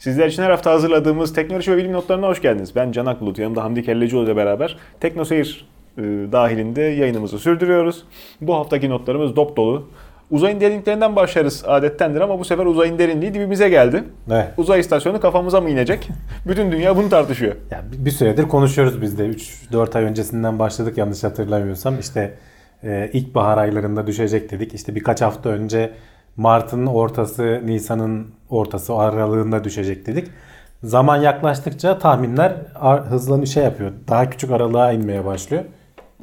Sizler için her hafta hazırladığımız teknoloji ve bilim notlarına hoş geldiniz. Ben Can Akbulut, yanımda Hamdi Kellecioğlu ile beraber TeknoSeyir e, dahilinde yayınımızı sürdürüyoruz. Bu haftaki notlarımız dop dolu. Uzayın derinliklerinden başlarız adettendir ama bu sefer uzayın derinliği dibimize geldi. Evet. Uzay istasyonu kafamıza mı inecek? Bütün dünya bunu tartışıyor. Ya bir- süredir konuşuyoruz biz de. 3-4 ay öncesinden başladık yanlış hatırlamıyorsam. İşte e, ilkbahar aylarında düşecek dedik. İşte birkaç hafta önce Mart'ın ortası, Nisan'ın ortası aralığında düşecek dedik. Zaman yaklaştıkça tahminler ar- hızlanı şey yapıyor. Daha küçük aralığa inmeye başlıyor.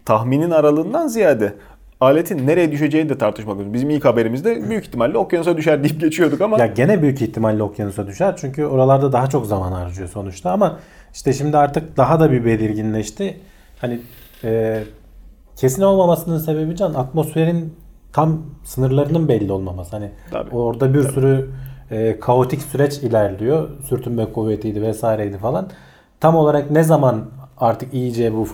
Tahminin aralığından ziyade aletin nereye düşeceğini de tartışmak lazım. Bizim ilk haberimizde büyük ihtimalle okyanusa düşer deyip geçiyorduk ama Ya gene büyük ihtimalle okyanusa düşer. Çünkü oralarda daha çok zaman harcıyor sonuçta ama işte şimdi artık daha da bir belirginleşti. Hani e, kesin olmamasının sebebi can atmosferin tam sınırlarının belli olmaması. Hani Tabii. orada bir sürü e, kaotik süreç ilerliyor. Sürtünme kuvvetiydi vesaireydi falan. Tam olarak ne zaman artık iyice bu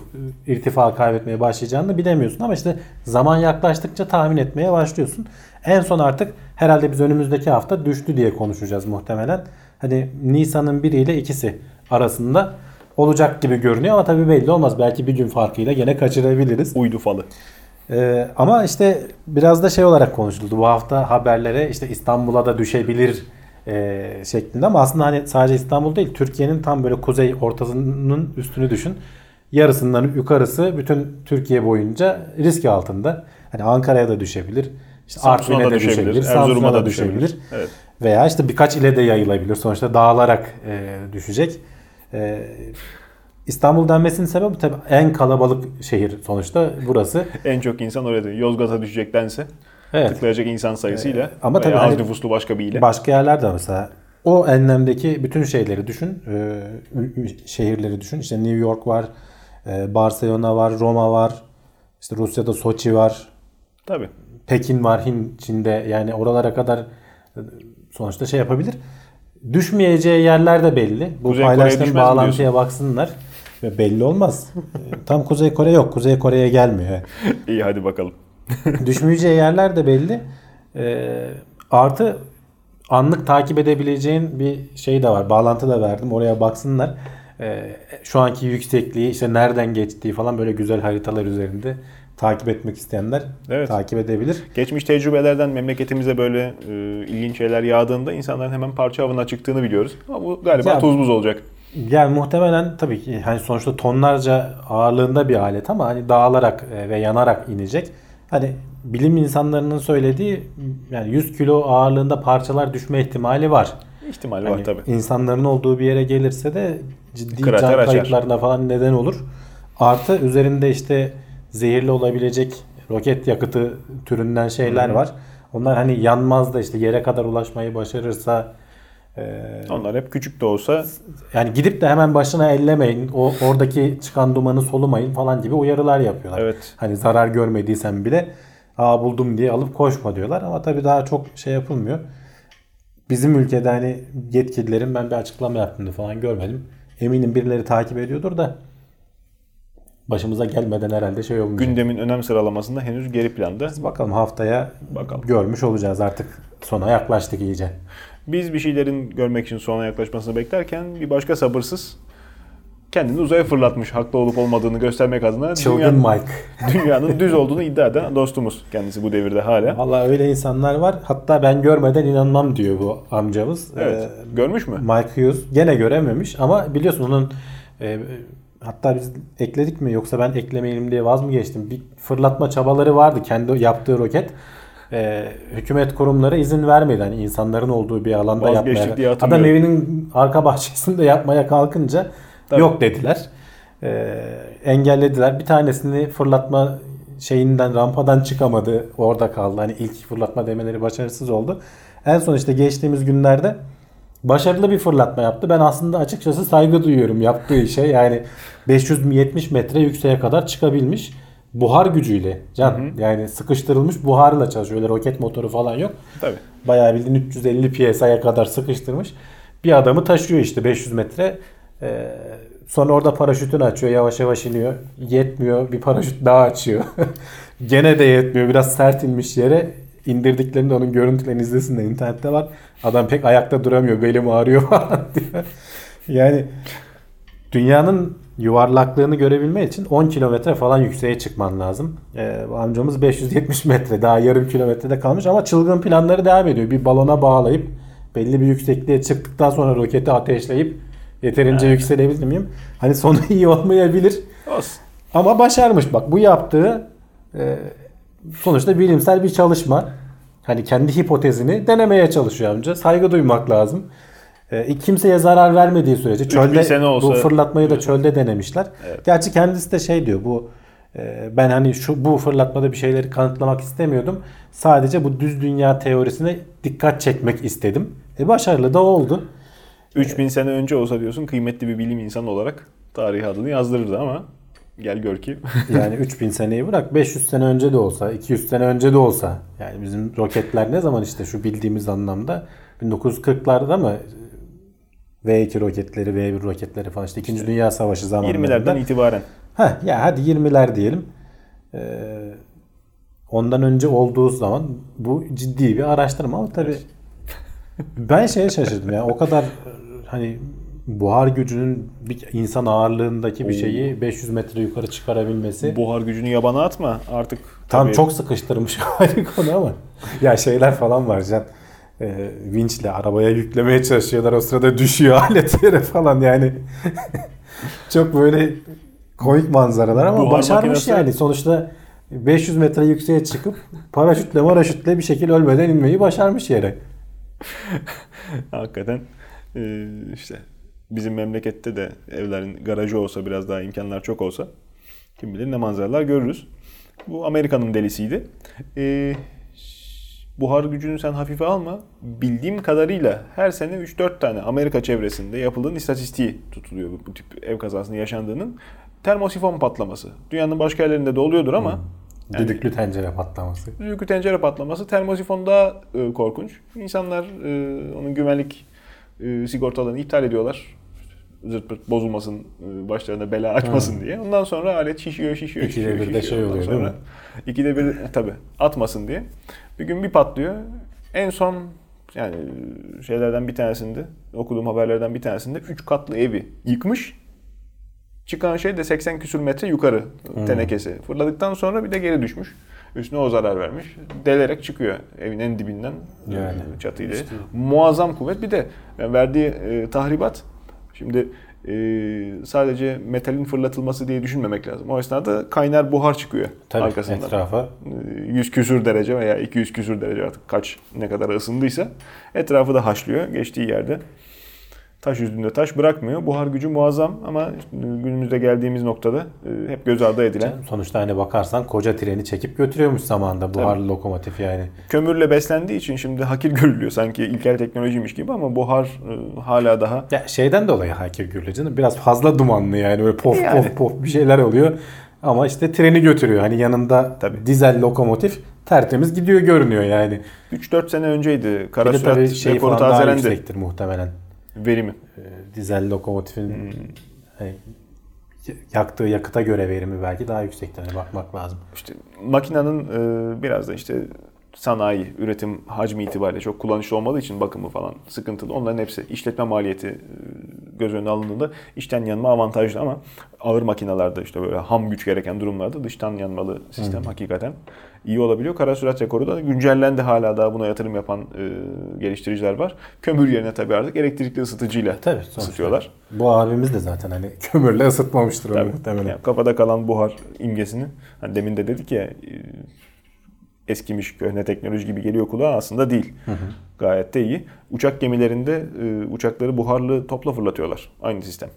irtifa kaybetmeye başlayacağını da bilemiyorsun ama işte zaman yaklaştıkça tahmin etmeye başlıyorsun. En son artık herhalde biz önümüzdeki hafta düştü diye konuşacağız muhtemelen. Hani Nisan'ın 1 ile ikisi arasında olacak gibi görünüyor ama tabii belli olmaz. Belki bir gün farkıyla gene kaçırabiliriz. uydu falı. Ee, ama işte biraz da şey olarak konuşuldu. Bu hafta haberlere işte İstanbul'a da düşebilir e, şeklinde ama aslında hani sadece İstanbul değil Türkiye'nin tam böyle kuzey ortasının üstünü düşün. Yarısından yukarısı bütün Türkiye boyunca risk altında. Hani Ankara'ya da düşebilir. İşte Artvin'e de düşebilir, düşebilir. Erzurum'a da düşebilir. düşebilir. Evet. Veya işte birkaç ile de yayılabilir. Sonuçta dağılarak e, düşecek. E, İstanbul denmesinin sebebi tabii en kalabalık şehir sonuçta burası. En çok insan dönüyor. Yozgat'a düşecektense Evet. tıklayacak insan sayısıyla ama tabii az hani- nüfuslu başka bir ile. Başka yerlerde mesela o enlemdeki bütün şeyleri düşün. e, şehirleri düşün. İşte New York var, e, Barcelona var, Roma var. İşte Rusya'da Soçi var, Tabii. Pekin var, Hint, Çin'de. Yani oralara kadar e, sonuçta şey yapabilir. Düşmeyeceği yerler de belli. Bu Kuzey paylaştığım bağlantıya baksınlar. Ve belli olmaz. E, Tam Kuzey Kore yok. Kuzey Kore'ye gelmiyor. İyi hadi bakalım. Düşmeyeceği yerler de belli. Ee, artı anlık takip edebileceğin bir şey de var. Bağlantı da verdim. Oraya baksınlar. Ee, şu anki yüksekliği işte nereden geçtiği falan böyle güzel haritalar üzerinde takip etmek isteyenler Evet. takip edebilir. Geçmiş tecrübelerden memleketimize böyle e, ilginç şeyler yağdığında insanların hemen parça avına çıktığını biliyoruz. Ama bu galiba Ya- tuz buz olacak. Yani muhtemelen tabii ki hani sonuçta tonlarca ağırlığında bir alet ama hani dağılarak e, ve yanarak inecek. Hani bilim insanlarının söylediği yani 100 kilo ağırlığında parçalar düşme ihtimali var. İhtimal Hani var tabii. insanların olduğu bir yere gelirse de ciddi Krater can açar. kayıplarına falan neden olur. Artı üzerinde işte zehirli olabilecek roket yakıtı türünden şeyler var. Onlar hani yanmaz da işte yere kadar ulaşmayı başarırsa e, Onlar hep küçük de olsa yani gidip de hemen başına ellemeyin. O oradaki çıkan dumanı solumayın falan gibi uyarılar yapıyorlar. Evet. Hani zarar görmediysen bile aa buldum diye alıp koşma diyorlar ama tabii daha çok şey yapılmıyor. Bizim ülkede hani yetkililerin ben bir açıklama yaptığını falan görmedim. Eminim birileri takip ediyordur da başımıza gelmeden herhalde şey olmayacak. gündemin önem sıralamasında henüz geri planda. Biz bakalım haftaya Bakalım. görmüş olacağız artık. Sona yaklaştık iyice. Biz bir şeylerin görmek için sona yaklaşmasını beklerken bir başka sabırsız kendini uzaya fırlatmış haklı olup olmadığını göstermek adına Çılgın dünyanın, Mike. dünyanın düz olduğunu iddia eden dostumuz kendisi bu devirde hala. Vallahi öyle insanlar var. Hatta ben görmeden inanmam diyor bu amcamız. Evet. Ee, Görmüş mü? Mike Hughes gene görememiş ama biliyorsun onun e, hatta biz ekledik mi yoksa ben eklemeyelim diye vaz mı geçtim? Bir fırlatma çabaları vardı kendi yaptığı roket. E, hükümet kurumları izin vermedi hani insanların olduğu bir alanda Vazgeçtik yapmaya. diye Adam evinin arka bahçesinde yapmaya kalkınca Tabii. yok dediler. E, engellediler. Bir tanesini fırlatma şeyinden rampadan çıkamadı. Orada kaldı. Hani ilk fırlatma demeleri başarısız oldu. En son işte geçtiğimiz günlerde başarılı bir fırlatma yaptı. Ben aslında açıkçası saygı duyuyorum yaptığı işe. Yani 570 metre yükseğe kadar çıkabilmiş. Buhar gücüyle can. Yani sıkıştırılmış buharla çalışıyor. Öyle roket motoru falan yok. Tabii. Bayağı bildiğin 350 psi'ye kadar sıkıştırmış. Bir adamı taşıyor işte 500 metre. Ee, sonra orada paraşütünü açıyor. Yavaş yavaş iniyor. Yetmiyor. Bir paraşüt daha açıyor. Gene de yetmiyor. Biraz sert inmiş yere indirdiklerinde onun görüntülerini izlesinler. internette var. Adam pek ayakta duramıyor. Belim ağrıyor falan diyor. Yani dünyanın yuvarlaklığını görebilmek için 10 kilometre falan yükseğe çıkman lazım. Ee, amcamız 570 metre daha yarım kilometrede kalmış ama çılgın planları devam ediyor. Bir balona bağlayıp belli bir yüksekliğe çıktıktan sonra roketi ateşleyip yeterince yükselebilir miyim? Hani sonu iyi olmayabilir. Olsun. Ama başarmış bak bu yaptığı e, sonuçta bilimsel bir çalışma. Hani kendi hipotezini denemeye çalışıyor amca. Saygı duymak lazım. E, kimseye zarar vermediği sürece 3000 çölde sene olsa- bu fırlatmayı da çölde denemişler. Gerçi kendisi de şey diyor bu e, ben hani şu bu fırlatmada bir şeyleri kanıtlamak istemiyordum. Sadece bu düz dünya teorisine dikkat çekmek istedim. E başarılı da oldu. 3000 sene önce olsa diyorsun kıymetli bir bilim insanı olarak tarihi adını yazdırırdı ama gel gör ki Yani 3000 seneyi bırak 500 sene önce de olsa 200 sene önce de olsa yani bizim roketler ne zaman işte şu bildiğimiz anlamda 1940'larda mı V2 roketleri, V1 roketleri falan işte 2. Dünya Savaşı zamanlarında. 20'lerden itibaren. Heh, ya hadi 20'ler diyelim. Ee, ondan önce olduğu zaman bu ciddi bir araştırma ama tabii ben şeye şaşırdım ya o kadar hani buhar gücünün bir insan ağırlığındaki bir şeyi 500 metre yukarı çıkarabilmesi. Buhar gücünü yabana atma artık. Tam tabii- çok sıkıştırmış konu ama. ya şeyler falan var can. E, vinçle arabaya yüklemeye çalışıyorlar. O sırada düşüyor alet yere falan yani. çok böyle komik manzaralar ama Buhar başarmış makinesi- yani. Sonuçta 500 metre yükseğe çıkıp paraşütle maraşütle bir şekilde ölmeden inmeyi başarmış yere. Hakikaten e, işte bizim memlekette de evlerin garajı olsa biraz daha imkanlar çok olsa kim bilir ne manzaralar görürüz. Bu Amerika'nın delisiydi. E, buhar gücünü sen hafife alma. Bildiğim kadarıyla her sene 3-4 tane Amerika çevresinde yapılan istatistiği tutuluyor bu, tip ev kazasının yaşandığının. Termosifon patlaması. Dünyanın başka yerlerinde de oluyordur ama yani- Düdüklü tencere patlaması. Düdüklü tencere patlaması termosifon daha e, korkunç. İnsanlar e, onun güvenlik e, sigortalarını iptal ediyorlar. Zırt pırt bozulmasın, e, başlarına bela açmasın diye. Ondan sonra alet şişiyor, şişiyor, İkide şişiyor. bir de şişiyor. şey Ondan oluyor, değil sonra mi? İkide bir tabi atmasın diye. Bir gün bir patlıyor. En son yani şeylerden bir tanesinde, okuduğum haberlerden bir tanesinde 3 katlı evi yıkmış. Çıkan şey de 80 küsür metre yukarı tenekesi. Fırladıktan sonra bir de geri düşmüş. Üstüne o zarar vermiş. Delerek çıkıyor evin en dibinden Yani. çatıyla. Muazzam kuvvet. Bir de verdiği e, tahribat şimdi e, sadece metalin fırlatılması diye düşünmemek lazım. O esnada kaynar buhar çıkıyor Tabii arkasından. etrafa 100 küsür derece veya 200 küsür derece artık kaç ne kadar ısındıysa etrafı da haşlıyor geçtiği yerde. Taş üstünde taş bırakmıyor. Buhar gücü muazzam ama günümüzde geldiğimiz noktada e, hep göz ardı edilen. sonuçta hani bakarsan koca treni çekip götürüyormuş zamanında buharlı lokomotif yani. Kömürle beslendiği için şimdi hakir görülüyor sanki ilkel teknolojiymiş gibi ama buhar e, hala daha Ya şeyden dolayı hakir canım. Biraz fazla dumanlı yani böyle pof Yani. pof pof bir şeyler oluyor. Ama işte treni götürüyor. Hani yanında Tabii. dizel lokomotif tertemiz gidiyor görünüyor yani. 3-4 sene önceydi. Kara Bir de tabii sürat şey rekoru falan daha tazelendi. yüksektir muhtemelen. Verimi. Ee, dizel lokomotifin Hmm. hani yaktığı yakıta göre verimi belki daha yüksektir. Hani bakmak lazım. İşte makinenin e, biraz da işte sanayi, üretim hacmi itibariyle çok kullanışlı olmadığı için bakımı falan sıkıntılı. Onların hepsi işletme maliyeti e, göz önüne alındığında içten yanma avantajlı ama ağır makinalarda işte böyle ham güç gereken durumlarda dıştan yanmalı sistem hakikaten iyi olabiliyor. Kara sürat rekoru da güncellendi hala daha buna yatırım yapan e, geliştiriciler var. Kömür yerine tabii artık elektrikli ısıtıcıyla Tabii sonuçta. ısıtıyorlar. Bu abimiz de zaten hani kömürle ısıtmamıştır onu Tabii. muhtemelen. Yani kafada kalan buhar imgesini hani demin de dedik ya e, eskimiş köhne teknoloji gibi geliyor kulağa aslında değil. Gayet de iyi. Uçak gemilerinde e, uçakları buharlı topla fırlatıyorlar. Aynı sistem.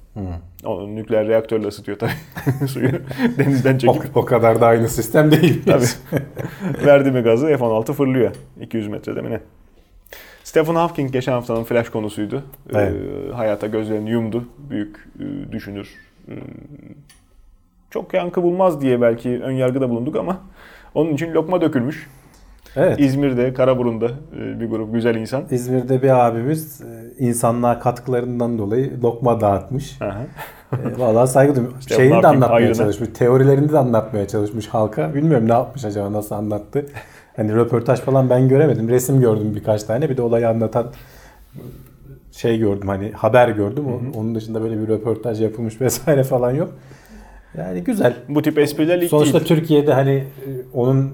O nükleer reaktörle ısıtıyor tabii suyu denizden O, çekip. o kadar da aynı sistem değil. Tabii. Verdi mi gazı F-16 fırlıyor. 200 metrede mi ne? Stephen Hawking geçen haftanın flash konusuydu. Evet. Ee, hayata gözlerini yumdu. Büyük e, düşünür. Ee, çok yankı bulmaz diye belki ön yargıda bulunduk ama onun için lokma dökülmüş. Evet. İzmir'de, Karaburun'da e, bir grup güzel insan. İzmir'de bir abimiz e, insanlığa katkılarından dolayı lokma dağıtmış. E, Vallahi saygı duyuyorum. İşte Şeyini de anlatmaya ayrına. çalışmış. Teorilerini de anlatmaya çalışmış halka. Bilmiyorum ne yapmış acaba nasıl anlattı. Hani röportaj falan ben göremedim. Resim gördüm birkaç tane. Bir de olayı anlatan şey gördüm hani haber gördüm. O- Onun dışında böyle bir röportaj yapılmış vesaire falan yok. Yani güzel. Bu tip espriler ilk Sonuçta değil. Türkiye'de hani e, onun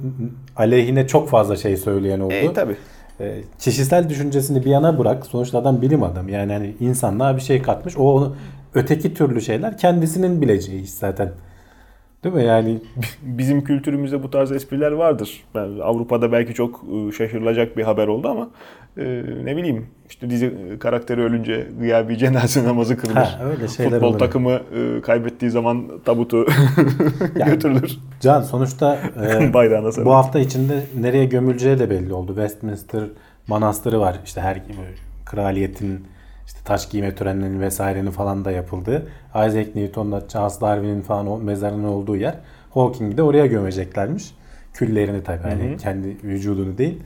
aleyhine çok fazla şey söyleyen oldu. E, tabii. E, kişisel düşüncesini bir yana bırak. Sonuçta adam bilim adamı. Yani hani insanlığa bir şey katmış. O onu öteki türlü şeyler kendisinin bileceği iş zaten. Değil mi? Yani Bizim kültürümüzde bu tarz espriler vardır. Ben Avrupa'da belki çok e, şaşırılacak bir haber oldu ama e, ne bileyim işte dizi e, karakteri ölünce gıyabi cenaze namazı kılınır. Ha, öyle şeyler Futbol olur. takımı e, kaybettiği zaman tabutu Yani- götürülür. Can sonuçta e, bu hafta içinde nereye gömüleceği de belli oldu. Westminster Manastırı var. İşte her kraliyetin işte taş giyme törenlerinin vesairenin falan da yapıldığı. Isaac Newton'la Charles Darwin'in falan o mezarının olduğu yer. Hawking'i de oraya gömeceklermiş. Küllerini tabii. Yani kendi vücudunu değil.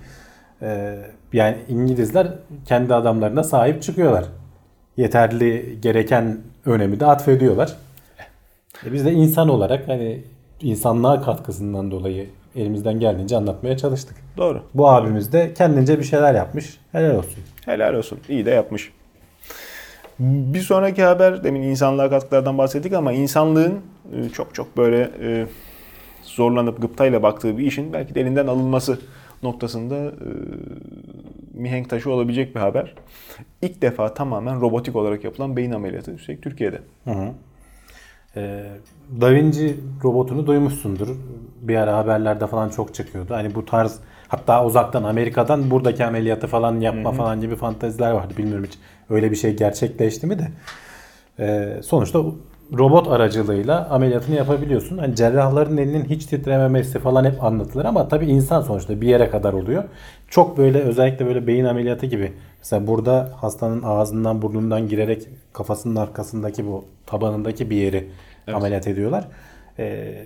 E, yani İngilizler kendi adamlarına sahip çıkıyorlar. Yeterli gereken önemi de atfediyorlar. E biz de insan olarak hani insanlığa katkısından dolayı elimizden geldiğince anlatmaya çalıştık. Doğru. Bu abimiz de kendince bir şeyler yapmış. Helal olsun. Helal olsun. İyi de yapmış. Bir sonraki haber demin insanlığa katkılardan bahsettik ama insanlığın e, çok çok böyle e, zorlanıp gıptayla baktığı bir işin belki de elinden alınması noktasında e, mihenk taşı olabilecek bir haber. İlk defa tamamen robotik olarak yapılan beyin ameliyatı üstelik Türkiye'de. Hı hı. Ee, Da Vinci robotunu duymuşsundur. Bir ara haberlerde falan çok çıkıyordu. Hani bu tarz hatta uzaktan Amerika'dan buradaki ameliyatı falan yapma falan gibi fanteziler vardı. Bilmiyorum hiç öyle bir şey gerçekleşti mi de. Ee, sonuçta robot aracılığıyla ameliyatını yapabiliyorsun. Hani cerrahların elinin hiç titrememesi falan hep anlatılır ama tabii insan sonuçta bir yere kadar oluyor. Çok böyle özellikle böyle beyin ameliyatı gibi. Mesela burada hastanın ağzından burnundan girerek kafasının arkasındaki bu tabanındaki bir yeri ameliyat ediyorlar. Ee,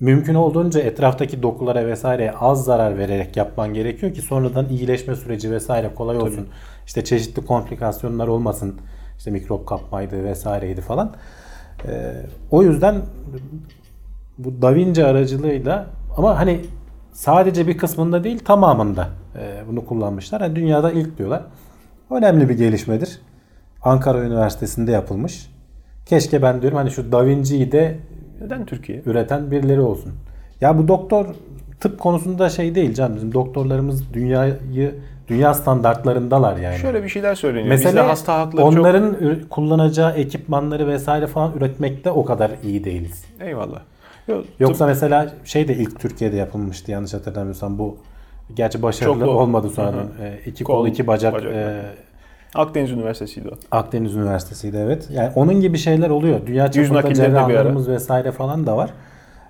mümkün olduğunca etraftaki dokulara vesaire az zarar vererek yapman gerekiyor ki sonradan iyileşme süreci vesaire kolay olsun. İşte çeşitli komplikasyonlar olmasın. İşte mikrop kapmaydı vesaireydi falan. Ee, o yüzden bu Da Vinci aracılığıyla ama hani sadece bir kısmında değil tamamında e, bunu kullanmışlar. Yani dünyada ilk diyorlar. Önemli bir gelişmedir. Ankara Üniversitesi'nde yapılmış. Keşke ben diyorum hani şu Da Vinci'yi de Neden Türkiye? üreten birileri olsun. Ya bu doktor tıp konusunda şey değil canım. Bizim doktorlarımız dünyayı dünya standartlarındalar yani. Şöyle bir şeyler söyleniyor. Bizde Mesela hasta hakları çok... onların ü- kullanacağı ekipmanları vesaire falan üretmekte o kadar iyi değiliz. Eyvallah. Yok, Yoksa mesela şey de ilk Türkiye'de yapılmıştı yanlış hatırlamıyorsam bu gerçi başarılı Çoklu. olmadı sonradan. Ee, iki Kol, kol, iki bacak, bacak, e, Akdeniz Üniversitesi'ydi o. Akdeniz Üniversitesi'ydi evet. Yani onun gibi şeyler oluyor. Dünya çapında cerrahlarımız vesaire falan da var.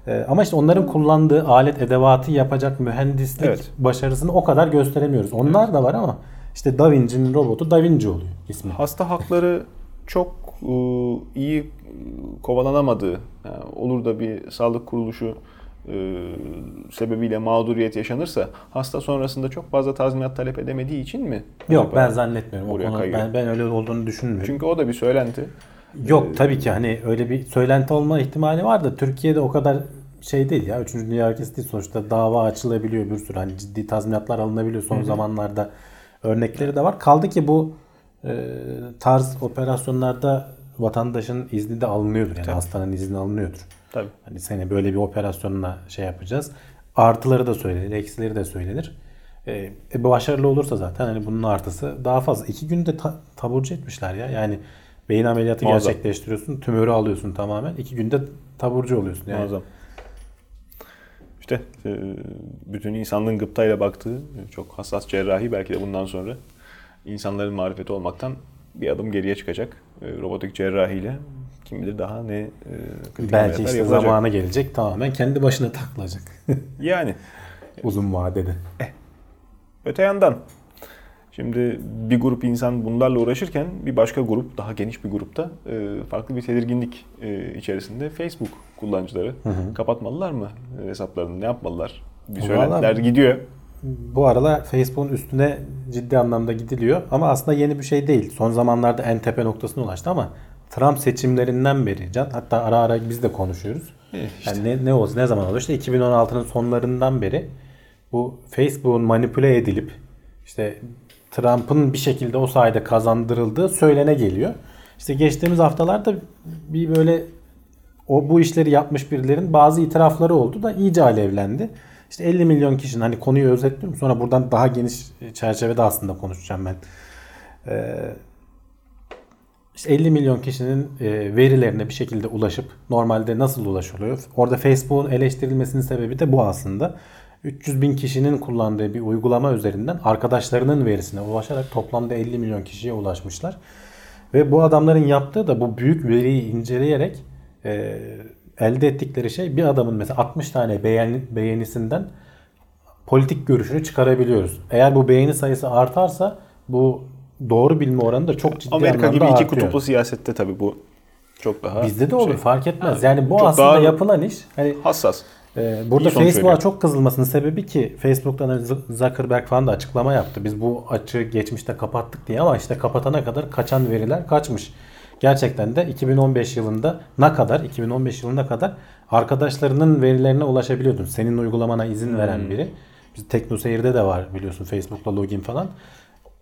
Ee, ama işte onların kullandığı alet edevatı yapacak mühendislik Evet. başarısını o kadar gösteremiyoruz. Onlar da var ama işte Da Vinci'nin robotu Da Vinci oluyor ismi. Hasta hakları çok e, iyi kovalanamadığı, yani olur da bir sağlık kuruluşu e, sebebiyle mağduriyet yaşanırsa hasta sonrasında çok fazla tazminat talep edemediği için mi? Yok ben zannetmiyorum. O Buraya konu, kayıyor. ben, ben öyle olduğunu düşünmüyorum. Çünkü o da bir söylenti. Yok tabii ki hani öyle bir söylenti olma ihtimali var da Türkiye'de o kadar şey değil ya. Üçüncü Dünya ülkesi değil sonuçta dava açılabiliyor bir sürü. Hani ciddi tazminatlar alınabiliyor son zamanlarda. Örnekleri de var. Kaldı ki bu e, tarz operasyonlarda vatandaşın izni de alınıyordur. Yani hastanın izni alınıyordur. Tabii. Hani seni böyle bir operasyonla şey yapacağız. Artıları da söylenir, eksileri de söylenir. E, e, başarılı olursa zaten hani bunun artısı daha fazla. İki günde ta- taburcu etmişler ya. Yani beyin ameliyatı Muazzam. gerçekleştiriyorsun, tümörü alıyorsun tamamen. İki günde taburcu oluyorsun. Yani. Muazzam. İşte e, bütün insanlığın gıptayla baktığı çok hassas cerrahi belki de bundan sonra insanların marifeti olmaktan bir adım geriye çıkacak. E, Robotik cerrahiyle kim bilir daha ne e, Belki işte yapılacak. zamanı gelecek tamamen kendi başına takılacak. Yani Uzun vadede. öte yandan şimdi bir grup insan bunlarla uğraşırken bir başka grup daha geniş bir grupta e, farklı bir tedirginlik e, içerisinde Facebook kullanıcıları kapatmalılar mı e, hesaplarını ne yapmalılar? Bir söylentiler gidiyor. Bu aralar Facebook'un üstüne ciddi anlamda gidiliyor. Ama aslında yeni bir şey değil. Son zamanlarda en tepe noktasına ulaştı ama Trump seçimlerinden beri can hatta ara ara biz de konuşuyoruz. Eh, işte. Yani ne, ne olsun ne zaman oldu? İşte 2016'nın sonlarından beri bu Facebook'un manipüle edilip işte Trump'ın bir şekilde o sayede kazandırıldığı söylene geliyor. İşte geçtiğimiz haftalarda bir böyle o bu işleri yapmış birilerin bazı itirafları oldu da iyice alevlendi. İşte 50 milyon kişinin hani konuyu özetliyorum sonra buradan daha geniş çerçevede aslında konuşacağım ben. Ee, işte 50 milyon kişinin e, verilerine bir şekilde ulaşıp normalde nasıl ulaşılıyor? Orada Facebook'un eleştirilmesinin sebebi de bu aslında. 300 bin kişinin kullandığı bir uygulama üzerinden arkadaşlarının verisine ulaşarak toplamda 50 milyon kişiye ulaşmışlar. Ve bu adamların yaptığı da bu büyük veriyi inceleyerek e, elde ettikleri şey bir adamın mesela 60 tane beğeni, beğenisinden politik görüşünü çıkarabiliyoruz. Eğer bu beğeni sayısı artarsa bu doğru bilme oranı da çok ciddi Amerika anlamda gibi iki artıyor. kutuplu siyasette tabii bu çok daha Bizde de olur şey, fark etmez. Yani bu Çok aslında yapılan iş hani hassas. Ee, burada Facebook'a çok kızılmasının sebebi ki Facebook'tan hani Zuckerberg falan da açıklama yaptı. Biz bu açığı geçmişte kapattık diye ama işte kapatana kadar kaçan veriler kaçmış. Gerçekten de 2015 yılında ne kadar 2015 yılına kadar arkadaşlarının verilerine ulaşabiliyordun. Senin uygulamana izin veren biri. Biz TeknoSeyir'de de var biliyorsun Facebook'la login falan.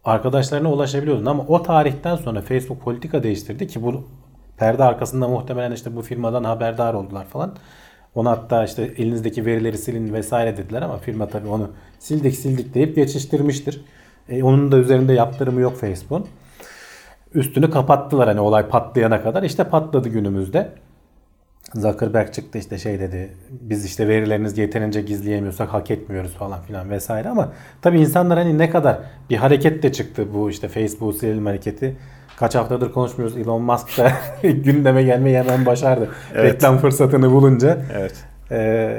Arkadaşlarına ulaşabiliyordun ama o tarihten sonra Facebook politika değiştirdi ki bu perde arkasında muhtemelen işte bu firmadan haberdar oldular falan. Ona hatta işte elinizdeki verileri silin vesaire dediler ama firma tabii onu sildik sildik deyip geçiştirmiştir. E, onun da üzerinde yaptırımı yok Facebook'un. Üstünü kapattılar hani olay patlayana kadar. İşte patladı günümüzde. Zuckerberg çıktı işte şey dedi. Biz işte verilerinizi yeterince gizleyemiyorsak hak etmiyoruz falan filan vesaire ama tabii insanlar hani ne kadar bir hareket de çıktı bu işte Facebook silelim hareketi. Kaç haftadır konuşmuyoruz. Elon Musk da gündeme gelmeyi hemen başardı. Evet. Reklam fırsatını bulunca. Evet. Ee,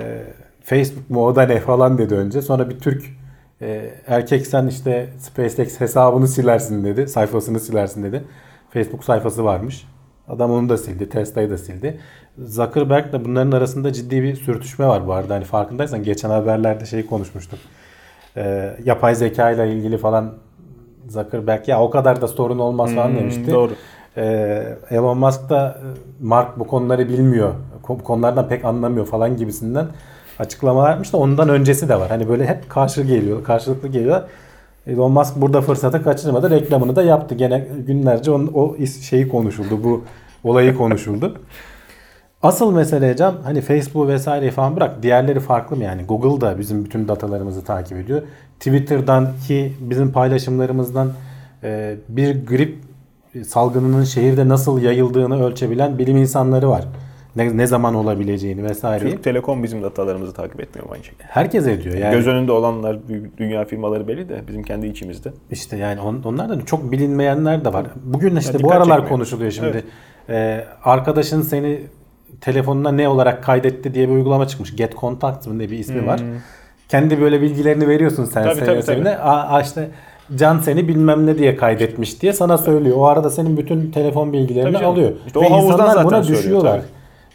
Facebook mu o da ne falan dedi önce. Sonra bir Türk e, erkek sen işte SpaceX hesabını silersin dedi. Sayfasını silersin dedi. Facebook sayfası varmış. Adam onu da sildi. Tesla'yı da sildi. Zuckerberg de bunların arasında ciddi bir sürtüşme var bu arada. Hani farkındaysan geçen haberlerde şey konuşmuştuk. Ee, yapay zeka ile ilgili falan Zuckerberg ya o kadar da sorun olmaz falan Hmm, demişti. doğru. Ee, Elon Musk da e, Mark bu konuları bilmiyor. Bu konulardan pek anlamıyor falan gibisinden açıklamalar yapmış da ondan öncesi de var. Hani böyle hep karşı geliyor, karşılıklı geliyor. Elon Musk burada fırsatı kaçırmadı. Reklamını da yaptı. Gene günlerce onun, o şeyi konuşuldu. Bu olayı konuşuldu. Asıl mesele Can hani Facebook vesaire falan bırak diğerleri farklı mı yani? Google da bizim bütün datalarımızı takip ediyor. Twitter'dan ki bizim paylaşımlarımızdan e, bir grip salgınının şehirde nasıl yayıldığını ölçebilen bilim insanları var. Ne, ne zaman olabileceğini vesaireyi. Türk Telekom bizim datalarımızı takip etmiyor aynı şekilde. Herkes ediyor yani. Göz önünde olanlar dünya firmaları belli de bizim kendi içimizde. İşte yani on, onlardan çok bilinmeyenler de var. Bugün işte Ya bu aralar çekmiyor. konuşuluyor şimdi. Evet. Ee, arkadaşın seni telefonuna ne olarak kaydetti diye bir uygulama çıkmış. Get Contacts mı diye bir ismi var. Kendi böyle bilgilerini veriyorsun sen Hmm. Tabii, tabii. Aa, işte Can seni bilmem ne diye kaydetmiş diye sana söylüyor. O arada senin bütün telefon bilgilerini Tabii alıyor. İşte Ve o havuzdan insanlar zaten buna söylüyor, düşüyorlar. tabii.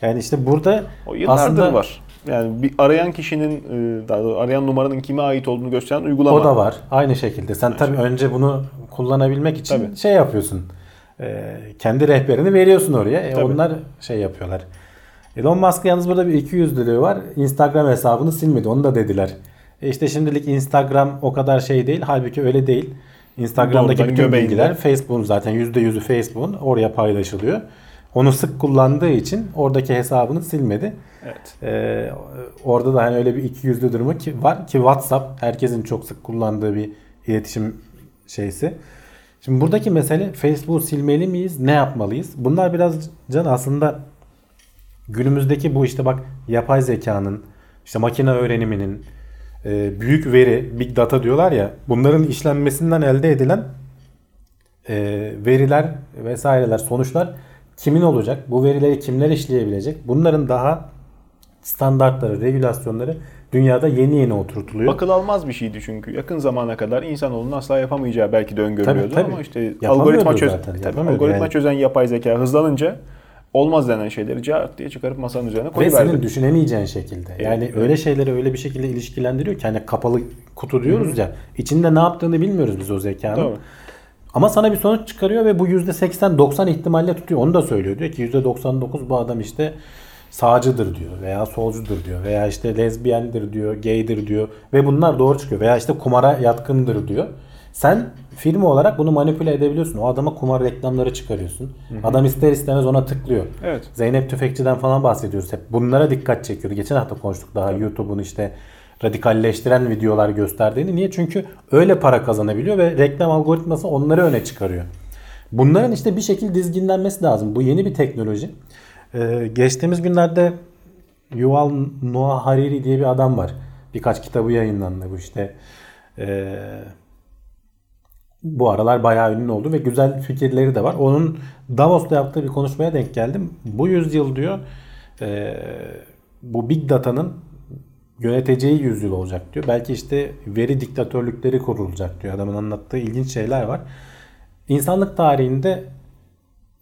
Yani işte burada O aslında var. Yani bir arayan kişinin, e, daha arayan numaranın kime ait olduğunu gösteren uygulama. O da var. Aynı şekilde. Sen tabii önce bunu kullanabilmek için Tabii. şey yapıyorsun. Ee, kendi rehberini veriyorsun oraya. E, onlar şey yapıyorlar. Elon Musk yalnız burada bir 200 liraya var. Instagram hesabını silmedi. Onu da dediler. E işte şimdilik Instagram o kadar şey değil. Halbuki öyle değil. Instagram'daki Doğrudan bütün göbeğinde. bilgiler Facebook'un zaten %100'ü Facebook'un oraya paylaşılıyor. Onu sık kullandığı için oradaki hesabını silmedi. Evet. Ee, orada da hani öyle bir iki yüzlü durumu ki var ki WhatsApp herkesin çok sık kullandığı bir iletişim şeysi. Şimdi buradaki mesele Facebook'u silmeli miyiz? Ne yapmalıyız? Bunlar biraz can aslında günümüzdeki bu işte bak yapay zekanın, işte makine öğreniminin, e, büyük veri, big data diyorlar ya bunların işlenmesinden elde edilen e, veriler vesaireler, sonuçlar kimin olacak? Bu verileri kimler işleyebilecek? Bunların daha standartları, regülasyonları dünyada yeni yeni oturtuluyor. Akıl almaz bir şeydi çünkü. Yakın zamana kadar insanoğlunun asla yapamayacağı belki de öngörülüyordu Tabii, tabii. ama işte algoritma, çöz zaten, tabii, algoritma yani. çözen yapay zeka hızlanınca olmaz denen şeyleri cart diye çıkarıp masanın üzerine Ve koyuverdi. senin düşünemeyeceğin şekilde. Yani öyle şeyleri öyle bir şekilde ilişkilendiriyor ki hani kapalı kutu diyoruz ya. içinde ne yaptığını bilmiyoruz biz o zekanın. Doğru. Ama sana bir sonuç çıkarıyor ve bu %80-90 ihtimalle tutuyor. Onu da söylüyor. Diyor ki %99 bu adam işte sağcıdır diyor veya solcudur diyor veya işte lezbiyendir diyor, gaydir diyor ve bunlar doğru çıkıyor veya işte kumara yatkındır diyor. Sen firma olarak bunu manipüle edebiliyorsun. O adama kumar reklamları çıkarıyorsun. Adam ister istemez ona tıklıyor. Evet. Zeynep Tüfekçi'den falan bahsediyoruz hep. Bunlara dikkat çekiyor. Geçen hafta konuştuk daha YouTube'un işte radikalleştiren videolar gösterdiğini. Niye? Çünkü öyle para kazanabiliyor ve reklam algoritması onları öne çıkarıyor. Bunların işte bir şekilde dizginlenmesi lazım. Bu yeni bir teknoloji. Ee, geçtiğimiz günlerde Yuval Noah Hariri diye bir adam var. Birkaç kitabı yayınlandı bu işte. Ee, bu aralar bayağı ünlü oldu ve güzel fikirleri de var. Onun Davos'ta yaptığı bir konuşmaya denk geldim. Bu yüzyıl diyor e, bu Big Data'nın yöneteceği yüzyıl olacak diyor. Belki işte veri diktatörlükleri kurulacak diyor. Adamın anlattığı ilginç şeyler var. İnsanlık tarihinde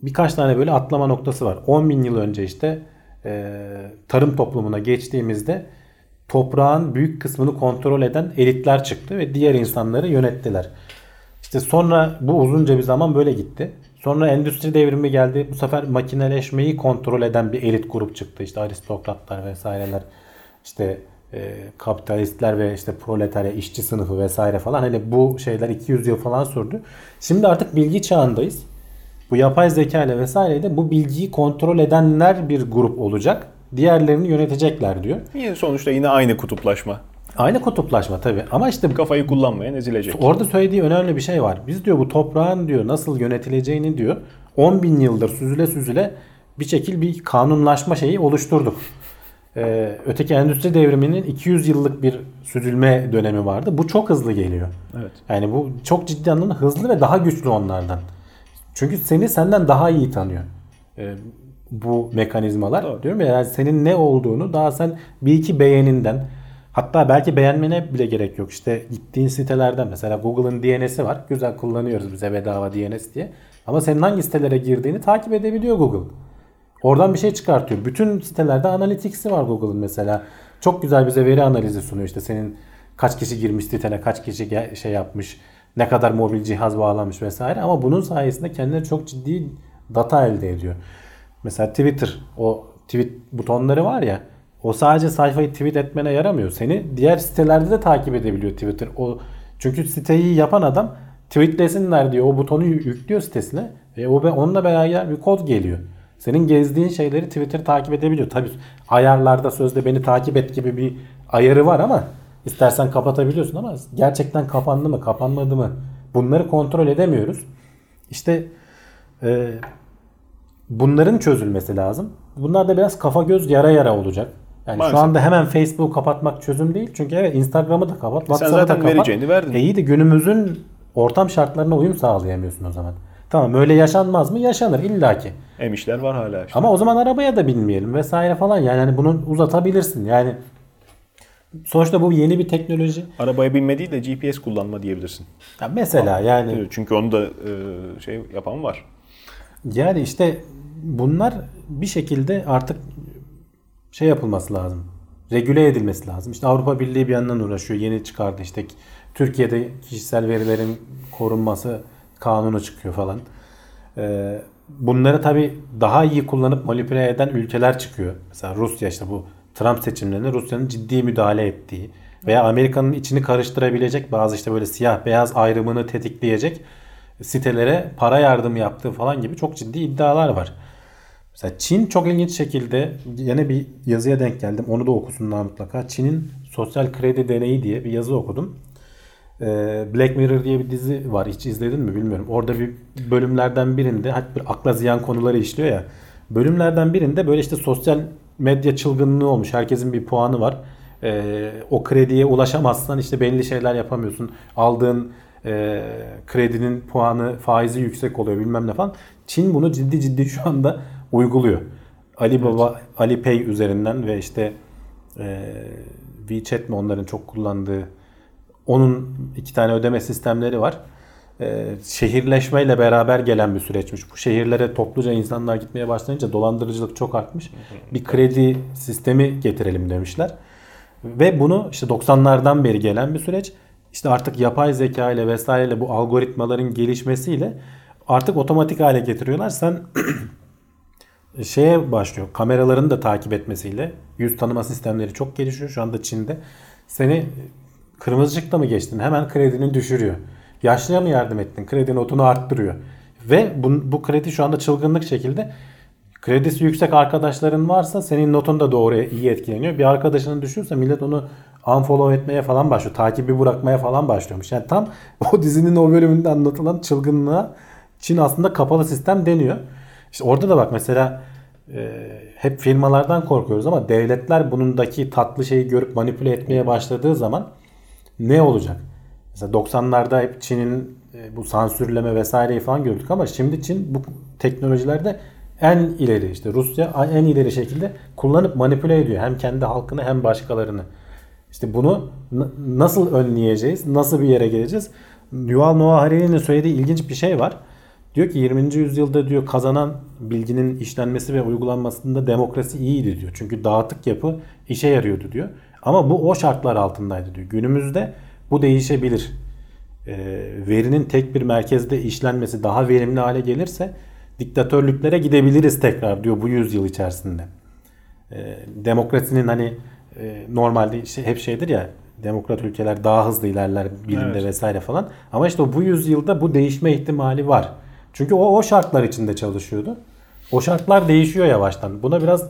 birkaç tane böyle atlama noktası var. 10 bin yıl önce işte e, tarım toplumuna geçtiğimizde toprağın büyük kısmını kontrol eden elitler çıktı ve diğer insanları yönettiler. İşte sonra bu uzunca bir zaman böyle gitti. Sonra endüstri devrimi geldi. Bu sefer makineleşmeyi kontrol eden bir elit grup çıktı. İşte aristokratlar vesaireler. İşte e, kapitalistler ve işte proletarya işçi sınıfı vesaire falan. Hani bu şeyler 200 yıl falan sürdü. Şimdi artık bilgi çağındayız. Bu yapay zeka ile vesaireyle bu bilgiyi kontrol edenler bir grup olacak. Diğerlerini yönetecekler diyor. Yine sonuçta yine aynı kutuplaşma. Aynı kutuplaşma tabii. Ama işte Kafayı kullanmayan ezilecek. Orada söylediği önemli bir şey var. Biz diyor bu toprağın diyor nasıl yönetileceğini diyor 10 bin yıldır süzüle süzüle bir şekil bir kanunlaşma şeyi oluşturduk. Ee, öteki endüstri devriminin 200 yıllık bir süzülme dönemi vardı. Bu çok hızlı geliyor. Evet. Yani bu çok ciddi anlamda hızlı ve daha güçlü onlardan. Çünkü seni senden daha iyi tanıyor. Ee, bu mekanizmalar. Doğru. Diyorum ya yani senin ne olduğunu daha sen bir iki beğeninden hatta belki beğenmene bile gerek yok. İşte gittiğin sitelerden mesela Google'ın DNS'i var. Güzel kullanıyoruz bize bedava DNS diye. Ama senin hangi sitelere girdiğini takip edebiliyor Google. Oradan bir şey çıkartıyor. Bütün sitelerde analytics'i var Google'ın mesela. Çok güzel bize veri analizi sunuyor. İşte senin kaç kişi girmiş sitene, kaç kişi şey yapmış, ne kadar mobil cihaz bağlanmış vesaire. Ama bunun sayesinde kendine çok ciddi data elde ediyor. Mesela Twitter o tweet butonları var ya o sadece sayfayı tweet etmene yaramıyor. Seni diğer sitelerde de takip edebiliyor Twitter. O çünkü siteyi yapan adam tweetlesinler diyor o butonu yü- yüklüyor sitesine ve o onunla beraber bir kod geliyor. Senin gezdiğin şeyleri Twitter takip edebiliyor. Tabi ayarlarda sözde beni takip et gibi bir ayarı var ama istersen kapatabiliyorsun ama gerçekten kapandı mı kapanmadı mı bunları kontrol edemiyoruz. İşte e, bunların çözülmesi lazım. Bunlar da biraz kafa göz yara yara olacak. Yani Maalesef. şu anda hemen Facebook'u kapatmak çözüm değil. Çünkü evet Instagram'ı da kapat, WhatsApp'ı da zaten kapat. vereceğini verdin. E iyi de günümüzün ortam şartlarına uyum sağlayamıyorsun o zaman. Tamam öyle yaşanmaz mı? Yaşanır illaki. Emişler var hala işte. Ama o zaman arabaya da binmeyelim vesaire falan. Yani hani bunu uzatabilirsin. Yani sonuçta bu yeni bir teknoloji. Arabaya binme değil de GPS kullanma diyebilirsin. Ya mesela yani Çünkü onu da e, şey yapan var. Yani işte bunlar bir şekilde artık şey yapılması lazım. Regüle edilmesi lazım. İşte Avrupa Birliği bir yandan uğraşıyor. Yeni çıkardı işte Türkiye'de kişisel verilerin korunması kanunu çıkıyor falan. Ee, bunları tabi daha iyi kullanıp manipüle eden ülkeler çıkıyor. Mesela Rusya işte bu Trump seçimlerinde Rusya'nın ciddi müdahale ettiği veya Amerika'nın içini karıştırabilecek bazı işte böyle siyah beyaz ayrımını tetikleyecek sitelere para yardım yaptığı falan gibi çok ciddi iddialar var. Mesela Çin çok ilginç şekilde yine bir yazıya denk geldim. Onu da okusunlar mutlaka. Çin'in sosyal kredi deneyi diye bir yazı okudum. Ee, Black Mirror diye bir dizi var. Hiç izledin mi bilmiyorum. Orada bir bölümlerden birinde hatta bir akla ziyan konuları işliyor ya. Bölümlerden birinde böyle işte sosyal medya çılgınlığı olmuş. Herkesin bir puanı var. Ee, o krediye ulaşamazsan işte belli şeyler yapamıyorsun. Aldığın e, kredinin puanı faizi yüksek oluyor bilmem ne falan. Çin bunu ciddi ciddi şu anda uyguluyor. Alibaba, Alipay üzerinden ve işte e, WeChat mi onların çok kullandığı onun iki tane ödeme sistemleri var. E, şehirleşmeyle beraber gelen bir süreçmiş. Bu şehirlere topluca insanlar gitmeye başlayınca dolandırıcılık çok artmış. Bir kredi sistemi getirelim demişler. Ve bunu işte 90'lardan beri gelen bir süreç. İşte artık yapay zeka ile vesaireyle bu algoritmaların gelişmesiyle artık otomatik hale getiriyorlar. Sen şeye başlıyor. Kameraların da takip etmesiyle yüz tanıma sistemleri çok gelişiyor. Şu anda Çin'de seni kırmızı ışıkta mı geçtin? Hemen kredini düşürüyor. Yaşlıya mı yardım ettin? Kredi notunu arttırıyor. Ve bu, bu kredi şu anda çılgınlık şekilde kredisi yüksek arkadaşların varsa senin notun da doğru iyi etkileniyor. Bir arkadaşının düşürse millet onu unfollow etmeye falan başlıyor. Takibi bırakmaya falan başlıyormuş. Yani tam o dizinin o bölümünde anlatılan çılgınlığa Çin aslında kapalı sistem deniyor. İşte orada da bak mesela e, hep firmalardan korkuyoruz ama devletler bunundaki tatlı şeyi görüp manipüle etmeye başladığı zaman ne olacak? Mesela 90'larda hep Çin'in e, bu sansürleme vesaireyi falan gördük ama şimdi Çin bu teknolojilerde en ileri işte Rusya en ileri şekilde kullanıp manipüle ediyor. Hem kendi halkını hem başkalarını. İşte bunu nasıl önleyeceğiz? Nasıl bir yere geleceğiz? Yuval Noah Harari'nin söylediği ilginç bir şey var. Diyor ki 20. yüzyılda diyor kazanan bilginin işlenmesi ve uygulanmasında demokrasi iyiydi diyor. Çünkü dağıtık yapı işe yarıyordu diyor. Ama bu o şartlar altındaydı diyor. Günümüzde bu değişebilir. E, verinin tek bir merkezde işlenmesi daha verimli hale gelirse diktatörlüklere gidebiliriz tekrar diyor bu yüzyıl içerisinde. E, demokrasinin hani e, normalde şey, hep şeydir ya demokrat ülkeler daha hızlı ilerler bilimde evet. vesaire falan. Ama işte bu yüzyılda bu değişme ihtimali var. Çünkü o, o şartlar içinde çalışıyordu. O şartlar değişiyor yavaştan. Buna biraz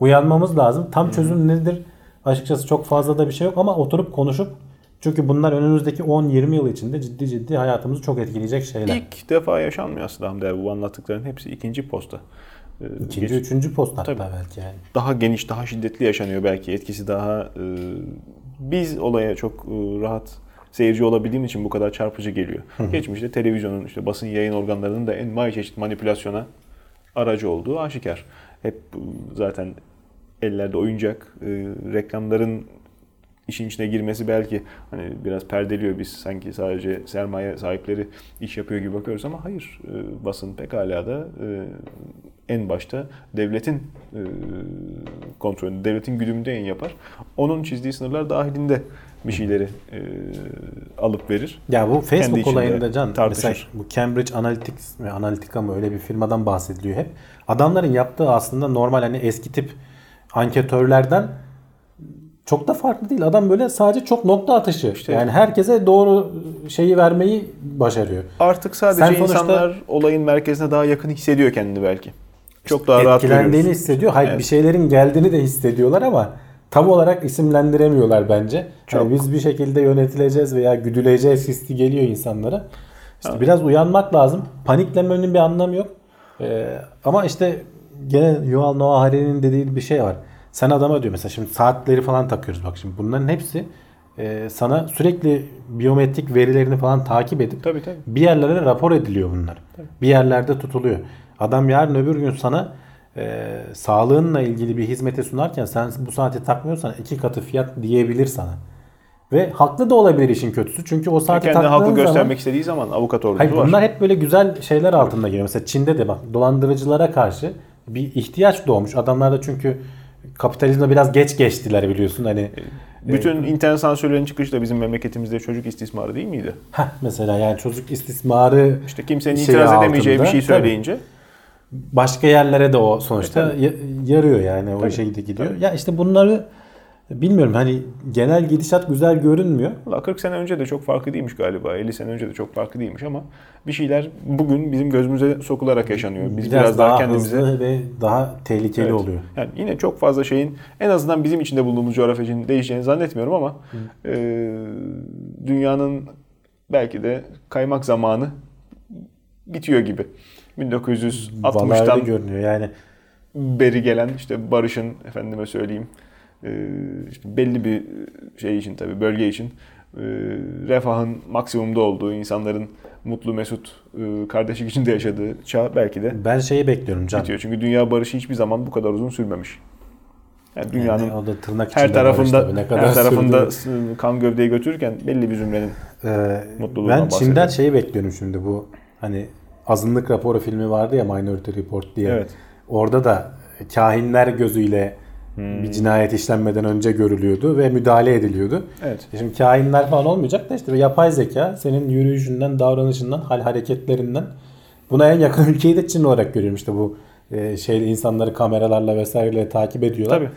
uyanmamız lazım. Tam çözüm nedir? Açıkçası çok fazla da bir şey yok ama oturup konuşup çünkü bunlar önümüzdeki 10-20 yıl içinde ciddi ciddi hayatımızı çok etkileyecek şeyler. İlk defa yaşanmıyor aslında Hamdi bu anlattıkların hepsi ikinci posta. Ee, İkinci, Geç, üçüncü post hatta tabii, belki yani. Daha geniş, daha şiddetli yaşanıyor belki. Etkisi daha... E, biz olaya çok e, rahat seyirci olabildiğim için bu kadar çarpıcı geliyor. Geçmişte televizyonun, işte basın yayın organlarının da en çeşit manipülasyona aracı olduğu aşikar. Hep zaten ellerde oyuncak, e, reklamların işin içine girmesi belki hani biraz perdeliyor biz sanki sadece sermaye sahipleri iş yapıyor gibi bakıyoruz ama hayır e, basın pekala da e, en başta devletin e, kontrolünde, devletin güdümünde yayın yapar. Onun çizdiği sınırlar dahilinde bir şeyleri e, alıp verir. Ya bu Facebook olayında can tartışır. mesela bu Cambridge Analytics mi Analytica mı öyle bir firmadan bahsediliyor hep. Adamların yaptığı aslında normal hani eski tip anketörlerden çok da farklı değil. Adam böyle sadece çok nokta atışı. İşte, yani herkese doğru şeyi vermeyi başarıyor. Artık sadece Sen insanlar olayın merkezine daha yakın hissediyor kendini belki. Çok daha rahat Etkilendiğini hissediyor. Hayır evet. bir şeylerin geldiğini de hissediyorlar ama tam olarak isimlendiremiyorlar bence. Çok. Yani biz bir şekilde yönetileceğiz veya güdüleceğiz hissi geliyor insanlara. İşte evet. biraz uyanmak lazım. Paniklemenin bir anlamı yok. Ee, ama işte gene Yuval Noah Harari'nin dediği bir şey var. Sen adama diyor mesela şimdi saatleri falan takıyoruz bak şimdi bunların hepsi e, sana sürekli biyometrik verilerini falan takip edip tabii, tabii. bir yerlere rapor ediliyor bunlar. Tabii. Bir yerlerde tutuluyor. Adam yarın öbür gün sana e, sağlığınla ilgili bir hizmeti sunarken sen bu saati takmıyorsan iki katı fiyat diyebilir sana. Ve haklı da olabilir işin kötüsü. Çünkü o saati Kendi haklı zaman, göstermek istediği zaman avukat ordusu hayır, var. Bunlar hep böyle güzel şeyler altında geliyor. Mesela Çin'de de bak dolandırıcılara karşı bir ihtiyaç doğmuş. Adamlar da çünkü kapitalizme biraz geç geçtiler biliyorsun. Hani bütün e, internet sansürlerinin çıkışı da bizim memleketimizde çocuk istismarı değil miydi? Heh, mesela yani çocuk istismarı işte kimsenin itiraz edemeyeceği altında, bir şey söyleyince tabii başka yerlere de o sonuçta e, yarıyor yani o tabii, şekilde gidiyor. Tabii. Ya işte bunları bilmiyorum hani genel gidişat güzel görünmüyor. Valla 40 sene önce de çok farklı değilmiş galiba. 50 sene önce de çok farklı değilmiş ama bir şeyler bugün bizim gözümüze sokularak yaşanıyor. Biz biraz, biraz daha, daha kendimize hızlı ve daha tehlikeli evet. oluyor. Yani yine çok fazla şeyin en azından bizim içinde bulunduğumuz coğrafya için değişeceğini zannetmiyorum ama e, dünyanın belki de kaymak zamanı bitiyor gibi. 1960'tan görünüyor yani. beri gelen işte barışın efendime söyleyeyim e, işte belli bir şey için tabii bölge için e, refahın maksimumda olduğu, insanların mutlu mesut e, kardeşlik içinde yaşadığı çağ belki de ben şeyi bekliyorum can. Bitiyor. Çünkü dünya barışı hiçbir zaman bu kadar uzun sürmemiş. Yani dünyanın yani o da tırnak her tarafında ne kadar her tarafında sürdü. kan gövdeyi götürürken belli bir zümrenin ee, mutluluğundan Ben Çin'den şeyi bekliyorum şimdi bu hani azınlık raporu filmi vardı ya Minority Report diye. Evet. Orada da kahinler gözüyle hmm. bir cinayet işlenmeden önce görülüyordu ve müdahale ediliyordu. Evet. E şimdi kahinler falan olmayacak da işte yapay zeka senin yürüyüşünden, davranışından, hal hareketlerinden buna en yakın ülkeyi de Çin olarak görüyorum işte bu e, şey insanları kameralarla vesaireyle takip ediyorlar. Tabii.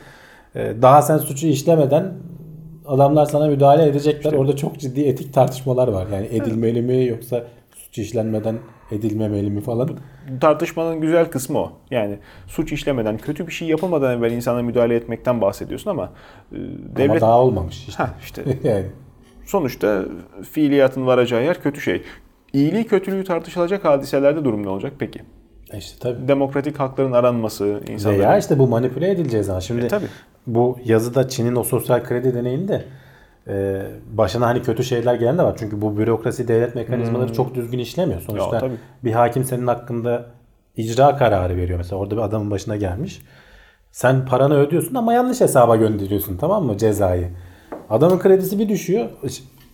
E, daha sen suçu işlemeden adamlar sana müdahale edecekler. Orada çok ciddi etik tartışmalar var. Yani edilmeli mi yoksa suç işlenmeden edilmemeli mi falan. tartışmanın güzel kısmı o. Yani suç işlemeden, kötü bir şey yapılmadan evvel insana müdahale etmekten bahsediyorsun ama e, devlet Ama daha olmamış işte. ha işte yani. sonuçta fiiliyatın varacağı yer kötü şey. İyiliği kötülüğü tartışılacak hadiselerde durum ne olacak peki? E İşte tabii. Demokratik hakların aranması, insanların... Veya işte bu manipüle edileceği zaman. Şimdi E, tabii. bu yazıda Çin'in o sosyal kredi deneyinde e, başına hani kötü şeyler gelen de var. Çünkü bu bürokrasi devlet mekanizmaları çok düzgün işlemiyor. Sonuçta Hmm. Ya, tabii. bir hakim senin hakkında icra kararı veriyor. Mesela orada bir adamın başına gelmiş. Sen paranı ödüyorsun ama yanlış hesaba gönderiyorsun tamam mı cezayı. Adamın kredisi bir düşüyor.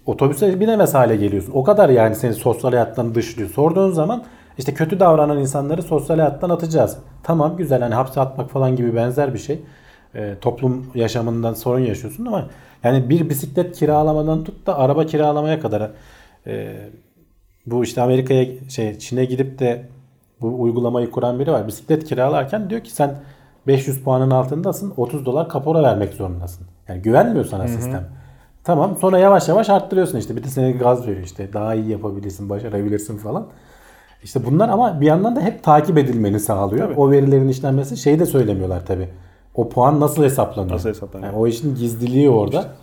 Otobüse binemez hale geliyorsun. O kadar yani seni sosyal hayattan dışlıyor. Sorduğun zaman işte kötü davranan insanları sosyal hayattan atacağız. Tamam güzel hani hapse atmak falan gibi benzer bir şey. Ee, toplum yaşamından sorun yaşıyorsun ama yani bir bisiklet kiralamadan tut da araba kiralamaya kadar e, bu işte Amerika'ya şey Çin'e gidip de bu uygulamayı kuran biri var. Bisiklet kiralarken diyor ki sen 500 puanın altındasın 30 dolar kapora vermek zorundasın. Yani güvenmiyor sana sistem. Tamam sonra yavaş yavaş arttırıyorsun işte. Bir de seni gaz veriyor işte. Daha iyi yapabilirsin, başarabilirsin falan. İşte bunlar ama bir yandan da hep takip edilmeni sağlıyor. Tabii. O verilerin işlenmesi şeyi de söylemiyorlar tabii. O puan nasıl hesaplanıyor? Nasıl hesaplanıyor? Yani o işin gizliliği orada.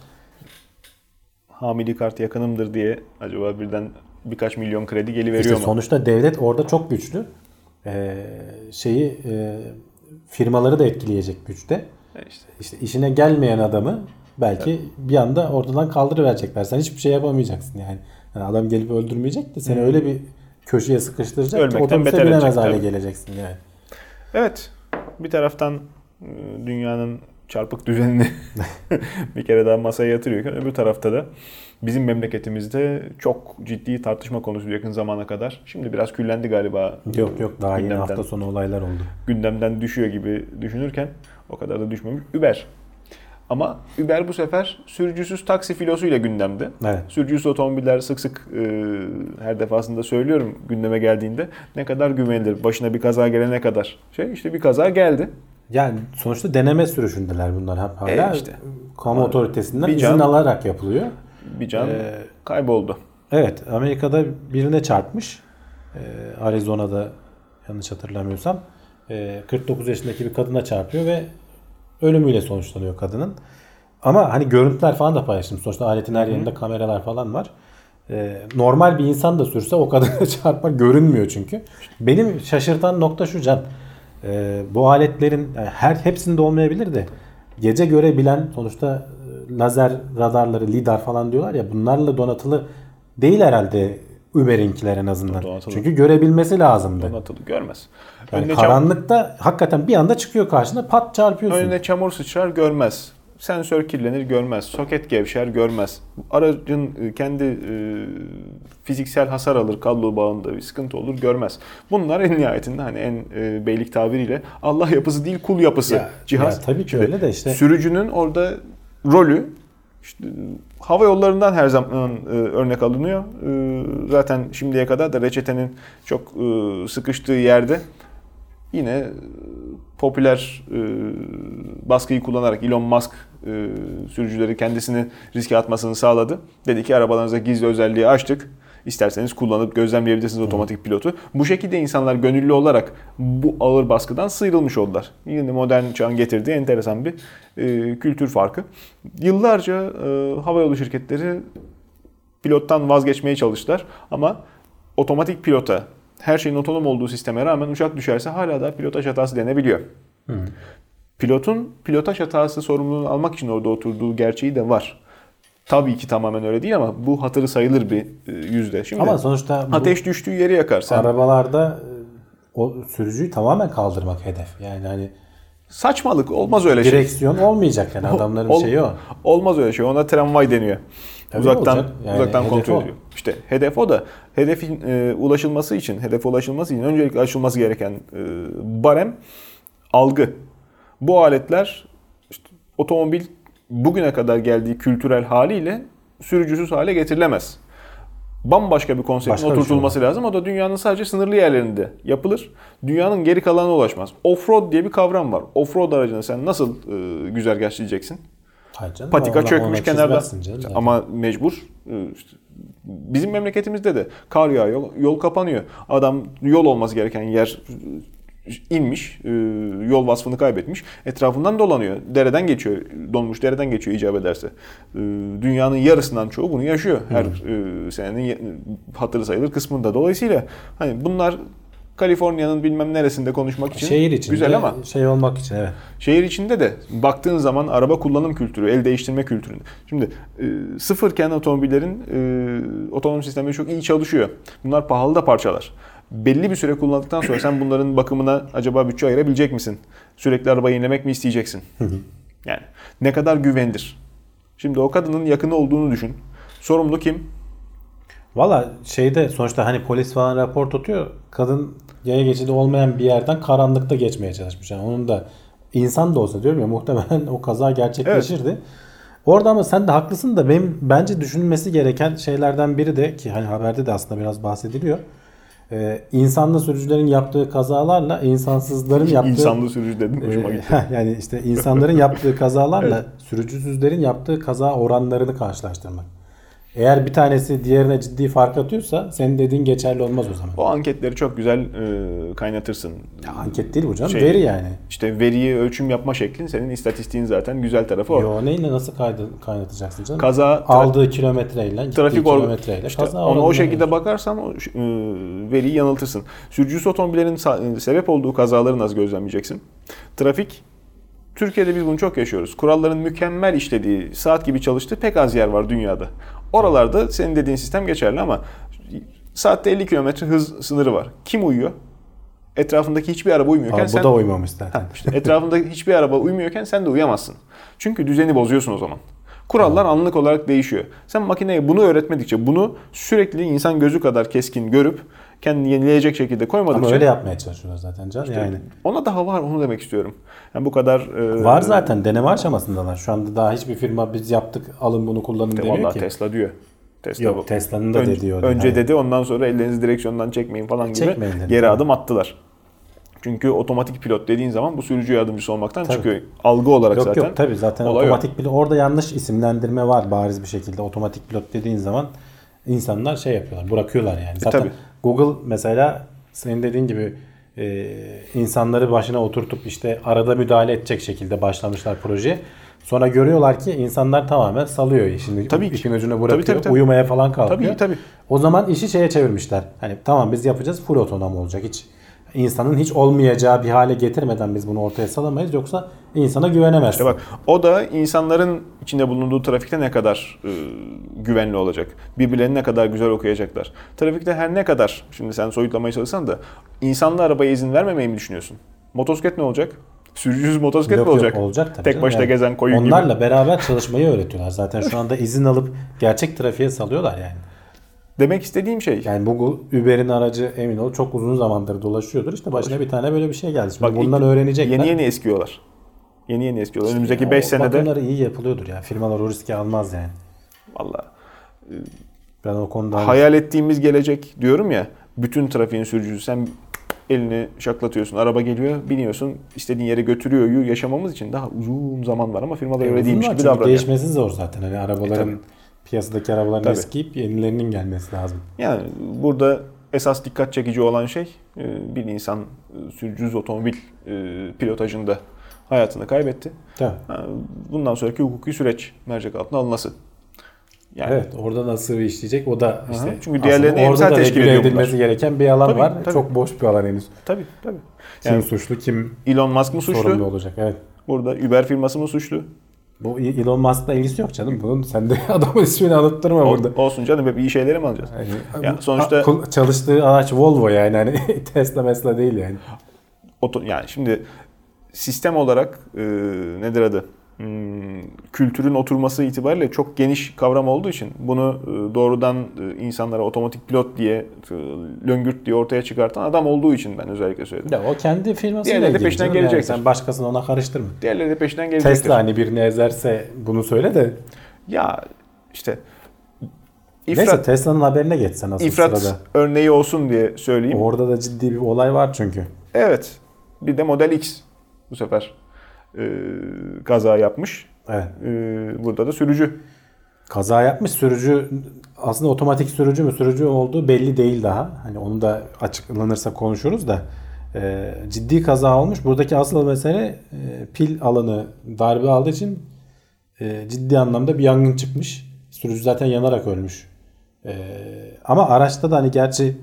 Hamili kart yakınımdır diye acaba birden birkaç milyon kredi geliveriyor İşte mu? sonuçta devlet orada çok güçlü. Ee, şeyi e, firmaları da etkileyecek güçte. E işte. İşte işine gelmeyen adamı belki bir anda ortadan kaldırıverecekler. Sen hiçbir şey yapamayacaksın yani. Yani adam gelip öldürmeyecek de seni öyle bir köşeye sıkıştıracak ki Ölmekten otobüse beter binemez edecek, hale tabii. geleceksin yani. Evet. Bir taraftan dünyanın çarpık düzenini bir kere daha masaya yatırıyorken öbür tarafta da bizim memleketimizde çok ciddi tartışma konusu yakın zamana kadar. Şimdi biraz küllendi galiba. Yok yok daha yeni hafta sonu olaylar oldu. gündemden düşüyor gibi düşünürken o kadar da düşmemiş. Uber. Ama Uber bu sefer sürücüsüz taksi filosuyla gündemde. Evet. Sürücüsüz otomobiller sık sık e, her defasında söylüyorum gündeme geldiğinde ne kadar güvenilir. Başına bir kaza gelene kadar. Şey işte bir kaza geldi. Yani sonuçta deneme sürüşündeler bunlar hep hala. E işte. Kamu otoritesinden Bir izin can- alarak yapılıyor. Bir can Ee, kayboldu. Evet Amerika'da birine çarpmış. Ee, Arizona'da yanlış hatırlamıyorsam. Ee, 49 yaşındaki bir kadına çarpıyor ve ölümüyle sonuçlanıyor kadının. Ama hani görüntüler falan da paylaştım. Sonuçta aletin her yerinde kameralar falan var. Ee, normal bir insan da sürse o kadına çarpma görünmüyor çünkü. Benim şaşırtan nokta şu Can. Ee, bu aletlerin yani her hepsinde olmayabilir de gece görebilen sonuçta e, lazer radarları, lidar falan diyorlar ya bunlarla donatılı değil herhalde Uber'inkiler en azından. Donatılı. Çünkü görebilmesi lazımdı. Donatılı görmez. Yani önüne, çam- karanlıkta hakikaten bir anda çıkıyor karşına pat çarpıyorsun. önüne çamur sıçrar görmez. Sensör kirlenir görmez. Soket gevşer görmez. Aracın e, kendi e, fiziksel hasar alır kablo bağında bir sıkıntı olur görmez. Bunlar en nihayetinde hani en e, beylik tabiriyle Allah yapısı değil kul yapısı Ya- cihaz. ya tabii ki öyle de işte- Sürücünün orada rolü işte, hava yollarından her zaman e, örnek alınıyor. E, zaten şimdiye kadar da reçetenin çok e, sıkıştığı yerde yine popüler e, baskıyı kullanarak Elon Musk e, sürücüleri kendisini riske atmasını sağladı. Dedi ki arabalarınıza gizli özelliği açtık. İsterseniz kullanıp gözlemleyebilirsiniz otomatik pilotu. Bu şekilde insanlar gönüllü olarak bu ağır baskıdan sıyrılmış oldular. Yine modern çağın getirdiği enteresan bir e, kültür farkı. Yıllarca e, havayolu şirketleri pilottan vazgeçmeye çalıştılar ama otomatik pilota her şeyin otonom olduğu sisteme rağmen uçak düşerse hala da pilotaj hatası denebiliyor. Pilotun pilotaj hatası sorumluluğunu almak için orada oturduğu gerçeği de var. Tabii ki tamamen öyle değil ama bu hatırı sayılır bir e, yüzde. Şimdi Ama sonuçta ateş düştüğü yeri yakar. Sen arabalarda e, o sürücüyü tamamen kaldırmak hedef. Yani hani saçmalık olmaz öyle şey. direksiyon olmayacak yani adamların Ol- şeyi o. Olmaz öyle şey. Ona tramvay deniyor. Tabii uzaktan olacak. Yani uzaktan kontrol o. ediyor. İşte hedef o da hedefin e, ulaşılması için, hedefe ulaşılması için öncelikle aşılması gereken e, barem algı. Bu aletler işte, otomobil bugüne kadar geldiği kültürel haliyle sürücüsüz hale getirilemez. bambaşka bir konseptin Başka bir şey oturtulması lazım. O da dünyanın sadece sınırlı yerlerinde yapılır. Dünyanın geri kalanına ulaşmaz. Offroad diye bir kavram var. Offroad aracını sen nasıl e, güzergahçılayacaksın? Hayır canım, Patika çökmüş kenarda. canım. Ama mecbur. e, işte bizim memleketimizde de kar yağıyor, yol kapanıyor. Adam yol olması gereken yer inmiş, e, yol vasfını kaybetmiş. Etrafından dolanıyor. Dereden geçiyor, donmuş dereden geçiyor icap ederse. E, Dünyanın yarısından çoğu bunu yaşıyor. Her e, senenin hatırı sayılır kısmında. Dolayısıyla hani bunlar Kaliforniya'nın bilmem neresinde konuşmak için Şehir için güzel ama şey olmak için evet. Şehir içinde de baktığın zaman araba kullanım kültürü, el değiştirme kültürü. Şimdi e, sıfırken otomobillerin e, otonom sistemleri çok iyi çalışıyor. Bunlar pahalı da parçalar. Belli bir süre kullandıktan sonra sen bunların bakımına acaba bütçe ayırabilecek misin? Sürekli araba yenilemek mi isteyeceksin? Yani ne kadar güvenilir? Şimdi o kadının yakını olduğunu düşün. Sorumlu kim? Valla şeyde sonuçta hani polis falan rapor tutuyor. Kadın yaya geçidi olmayan bir yerden karanlıkta geçmeye çalışmış. Yani onun da insan da olsa diyorum ya muhtemelen o kaza gerçekleşirdi. Orada ama sen de haklısın da benim bence düşünülmesi gereken şeylerden biri de ki hani haberde de aslında biraz bahsediliyor. Ee, insanlı sürücülerin yaptığı kazalarla insansızların yaptığı İnsanlı sürücü dedim. Hoşuma ee, gitti. yani işte insanların yaptığı kazalarla sürücüsüzlerin yaptığı kaza oranlarını karşılaştırmak. Eğer bir tanesi diğerine ciddi fark atıyorsa senin dediğin geçerli olmaz o zaman. O anketleri çok güzel e, kaynatırsın. Ya anket değil bu canım. Şey- veri yani. İşte veriyi ölçüm yapma şeklin senin istatistiğin zaten güzel tarafı o. Yo neyle nasıl kaydı, kaynatacaksın canım? Kaza Aldığı kilometreyle, trafik or kilometreyle işte kaza onu o şekilde veriyorsun. bakarsan o e, veriyi yanıltırsın. Sürücüsü otomobillerin sa- sebep olduğu kazaları nasıl gözlemleyeceksin? Trafik Türkiye'de biz bunu çok yaşıyoruz. Kuralların mükemmel işlediği, saat gibi çalıştığı pek az yer var dünyada. Oralarda senin dediğin sistem geçerli ama saatte 50 km hız sınırı var. Kim uyuyor? Etrafındaki hiçbir araba uymuyorken Aa, bu sen da uymamış zaten. işte etrafında hiçbir araba uymuyorken sen de uyamazsın. Çünkü düzeni bozuyorsun o zaman. Kurallar anlık olarak değişiyor. Sen makineye bunu öğretmedikçe, bunu sürekli insan gözü kadar keskin görüp kendini yenileyecek şekilde koymadıkça Ama öyle yapmaya çalışıyorlar zaten can. yani ona daha var onu demek istiyorum. Yani bu kadar e, var zaten deneme aşamasındalar. Şu anda daha hiçbir firma biz yaptık alın bunu kullanın de demiyor vallahi ki. Tesla diyor. Tesla Yok bu. Tesla'nın da Önce, dediği o. önce Yani. dedi ondan sonra ellerinizi direksiyondan çekmeyin falan gibi Çekmeyin dedi, geri adım attılar. Çünkü otomatik pilot dediğin zaman bu sürücü yardımcısı olmaktan Tabii. çıkıyor. Algı olarak Yok zaten. yok tabii zaten olay otomatik pilot orada yanlış isimlendirme var bariz bir şekilde. Otomatik pilot dediğin zaman insanlar şey yapıyorlar, bırakıyorlar yani. Zaten E, tabii. Google mesela senin dediğin gibi e, insanları başına oturtup işte arada müdahale edecek şekilde başlamışlar proje. Sonra görüyorlar ki insanlar tamamen salıyor işini. Tabii ki. ipin ucuna bırakıyor. Tabii, tabii, tabii. Uyumaya falan kalkıyor. Tabii tabii. O zaman işi şeye çevirmişler. Hani tamam biz yapacağız full otonom olacak. Hiç insanın hiç olmayacağı bir hale getirmeden biz bunu ortaya salamayız. Yoksa insana güvenemezsin. İşte bak o da insanların içinde bulunduğu trafikte ne kadar e, güvenli olacak. Birbirlerini ne kadar güzel okuyacaklar. Trafikte her ne kadar şimdi sen soyutlamaya çalışsan da insanlı arabaya izin vermemeyi mi düşünüyorsun? Motosiklet ne olacak? Sürücüsüz motosiklet Yok, mi yok, olacak? olacak tabii Tek canım. başına Yani gezen koyun gibi. Onlarla beraber çalışmayı öğretiyorlar. Zaten şu anda izin alıp gerçek trafiğe salıyorlar yani. Demek istediğim şey. Yani bu Uber'in aracı emin ol çok uzun zamandır dolaşıyordur. İşte başına bir tane böyle bir şey geldi. Şimdi Bak bundan öğrenecekler. Yeni yeni eskiyorlar. Yeni yeni eskiyorlar. Önümüzdeki Ya 5 o senede Bakımları iyi yapılıyordur ya. Firmalar o riski almaz yani. valla Ben o konuda hayal ettiğimiz gelecek diyorum ya. Bütün trafiğin sürücüsü sen elini şaklatıyorsun. Araba geliyor, biniyorsun. istediğin yere götürüyor. Yaşamamız için daha uzun zaman var ama firmalar öyle Uzun değilmiş gibi davranıyor. Değişmesi zor zaten. Hani arabaların tabii. Piyasadaki arabaların Tabii. eskiyip yenilerinin gelmesi lazım. Yani burada esas dikkat çekici olan şey e, bir insan e, sürücüsüz otomobil e, pilotajında hayatını kaybetti. Tabii. Bundan sonraki hukuki süreç mercek altına alınması. Yani Evet orada nasıl işleyecek o da işte Çünkü aslında diğerlerini orada da teşkil edilmesi gereken bir alan Tabii, var. tabii. Çok boş bir alan henüz. tabii tabii. Kim Yani suçlu kim Elon Musk mı suçlu? sorumlu olacak. Evet. Burada Uber firması mı suçlu? Bu Elon Musk'la ilgisi yok canım. Bunun sen de adamın ismini anlattırma Ol- burada. Olsun canım hep iyi şeyleri mi alacağız? Yani, Ya bu- sonuçta- a- çalıştığı araç Volvo yani hani Tesla mesela değil yani. Oto, yani şimdi sistem olarak e, nedir adı? Hmm, kültürün oturması itibariyle çok geniş kavram olduğu için bunu e, doğrudan e, insanlara otomatik pilot diye e, löngürt diye ortaya çıkartan adam olduğu için ben özellikle söyledim. Ya o kendi firmasıyla Diğerleri de ilgili. peşinden canım yani. gelecektir. Sen başkasını ona karıştırma. Diğerleri de peşinden gelecektir. Tesla hani birini ezerse bunu söyle de Ya işte Neyse İfrat, Tesla'nın haberine geçsen asıl ifrat sırada. örneği olsun diye söyleyeyim. Orada da ciddi bir olay var çünkü. Evet. Bir de Model X bu sefer e, kaza yapmış. Evet. E, burada da sürücü. Kaza yapmış sürücü aslında otomatik sürücü mü sürücü olduğu belli değil daha. Hani onu da açıklanırsa konuşuruz da e, ciddi kaza olmuş. Buradaki asıl mesele e, pil alanı darbe aldığı için e, ciddi anlamda bir yangın çıkmış. Sürücü zaten yanarak ölmüş. E, ama araçta da hani gerçi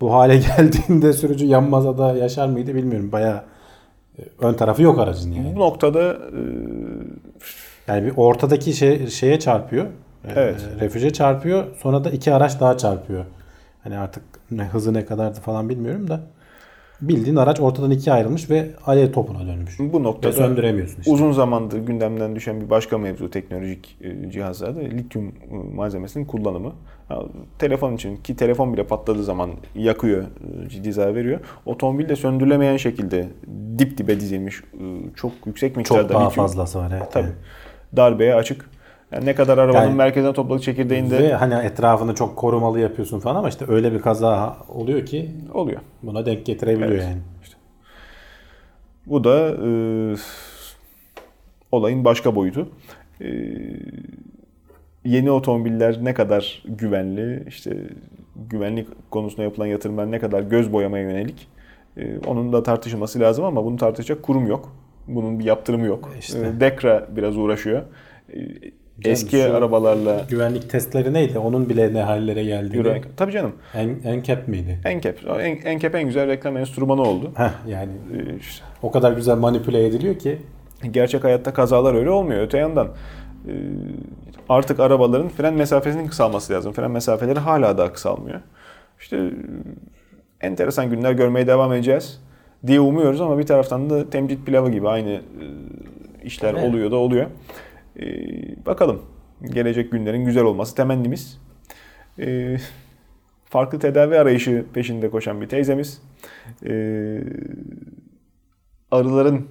bu hale geldiğinde sürücü yanmasa da yaşar mıydı bilmiyorum. Bayağı ön tarafı yok aracın yani. Bu noktada e, Yani bir ortadaki şey, şeye çarpıyor. Ee, Evet. Refüje çarpıyor. Sonra da iki araç daha çarpıyor. Hani artık ne hızı ne kadardı falan bilmiyorum da. Bildiğin araç ortadan ikiye ayrılmış ve alev topuna dönmüş. bu Ve noktada söndüremiyorsun işte. uzun zamandır gündemden düşen bir başka mevzu teknolojik e, cihazlarda lityum e, malzemesinin kullanımı. Telefon için ki telefon bile patladığı zaman yakıyor, ciddi zarar veriyor. Otomobilde söndürülemeyen şekilde dip dibe dizilmiş e, çok yüksek miktarda Çok daha lityum fazlası var. Evet. tabii darbeye açık. Yani ne kadar arabanın Yani- merkezine topladık çekirdeğinde Ve hani etrafını çok korumalı yapıyorsun falan ama işte öyle bir kaza oluyor ki oluyor. buna denk getirebiliyor Evet. yani. Bu da e, olayın başka boyutu. E, yeni otomobiller ne kadar güvenli, işte güvenlik konusunda yapılan yatırımlar ne kadar göz boyamaya yönelik e, onun da tartışılması lazım ama bunu tartışacak kurum yok. Bunun bir yaptırımı yok. İşte. E, Dekra biraz uğraşıyor. E, eski şu- arabalarla Güvenlik testleri neydi? Onun bile ne hallere yürüyen... Tabii canım. En, NCAP miydi? Enkep. En, Enkep en güzel reklam enstrümanı oldu. Heh, yani E, işte o kadar güzel manipüle ediliyor ki Gerçek hayatta kazalar öyle olmuyor. Öte yandan e, artık arabaların fren mesafesinin kısalması lazım. Fren mesafeleri hala daha kısalmıyor. İşte e, enteresan günler görmeye devam edeceğiz diye umuyoruz ama bir taraftan da temcit pilavı gibi aynı e, işler Evet. oluyor da oluyor. E, Bakalım gelecek günlerin güzel olması temennimiz. E, Farklı tedavi arayışı peşinde koşan bir teyzemiz. E, arıların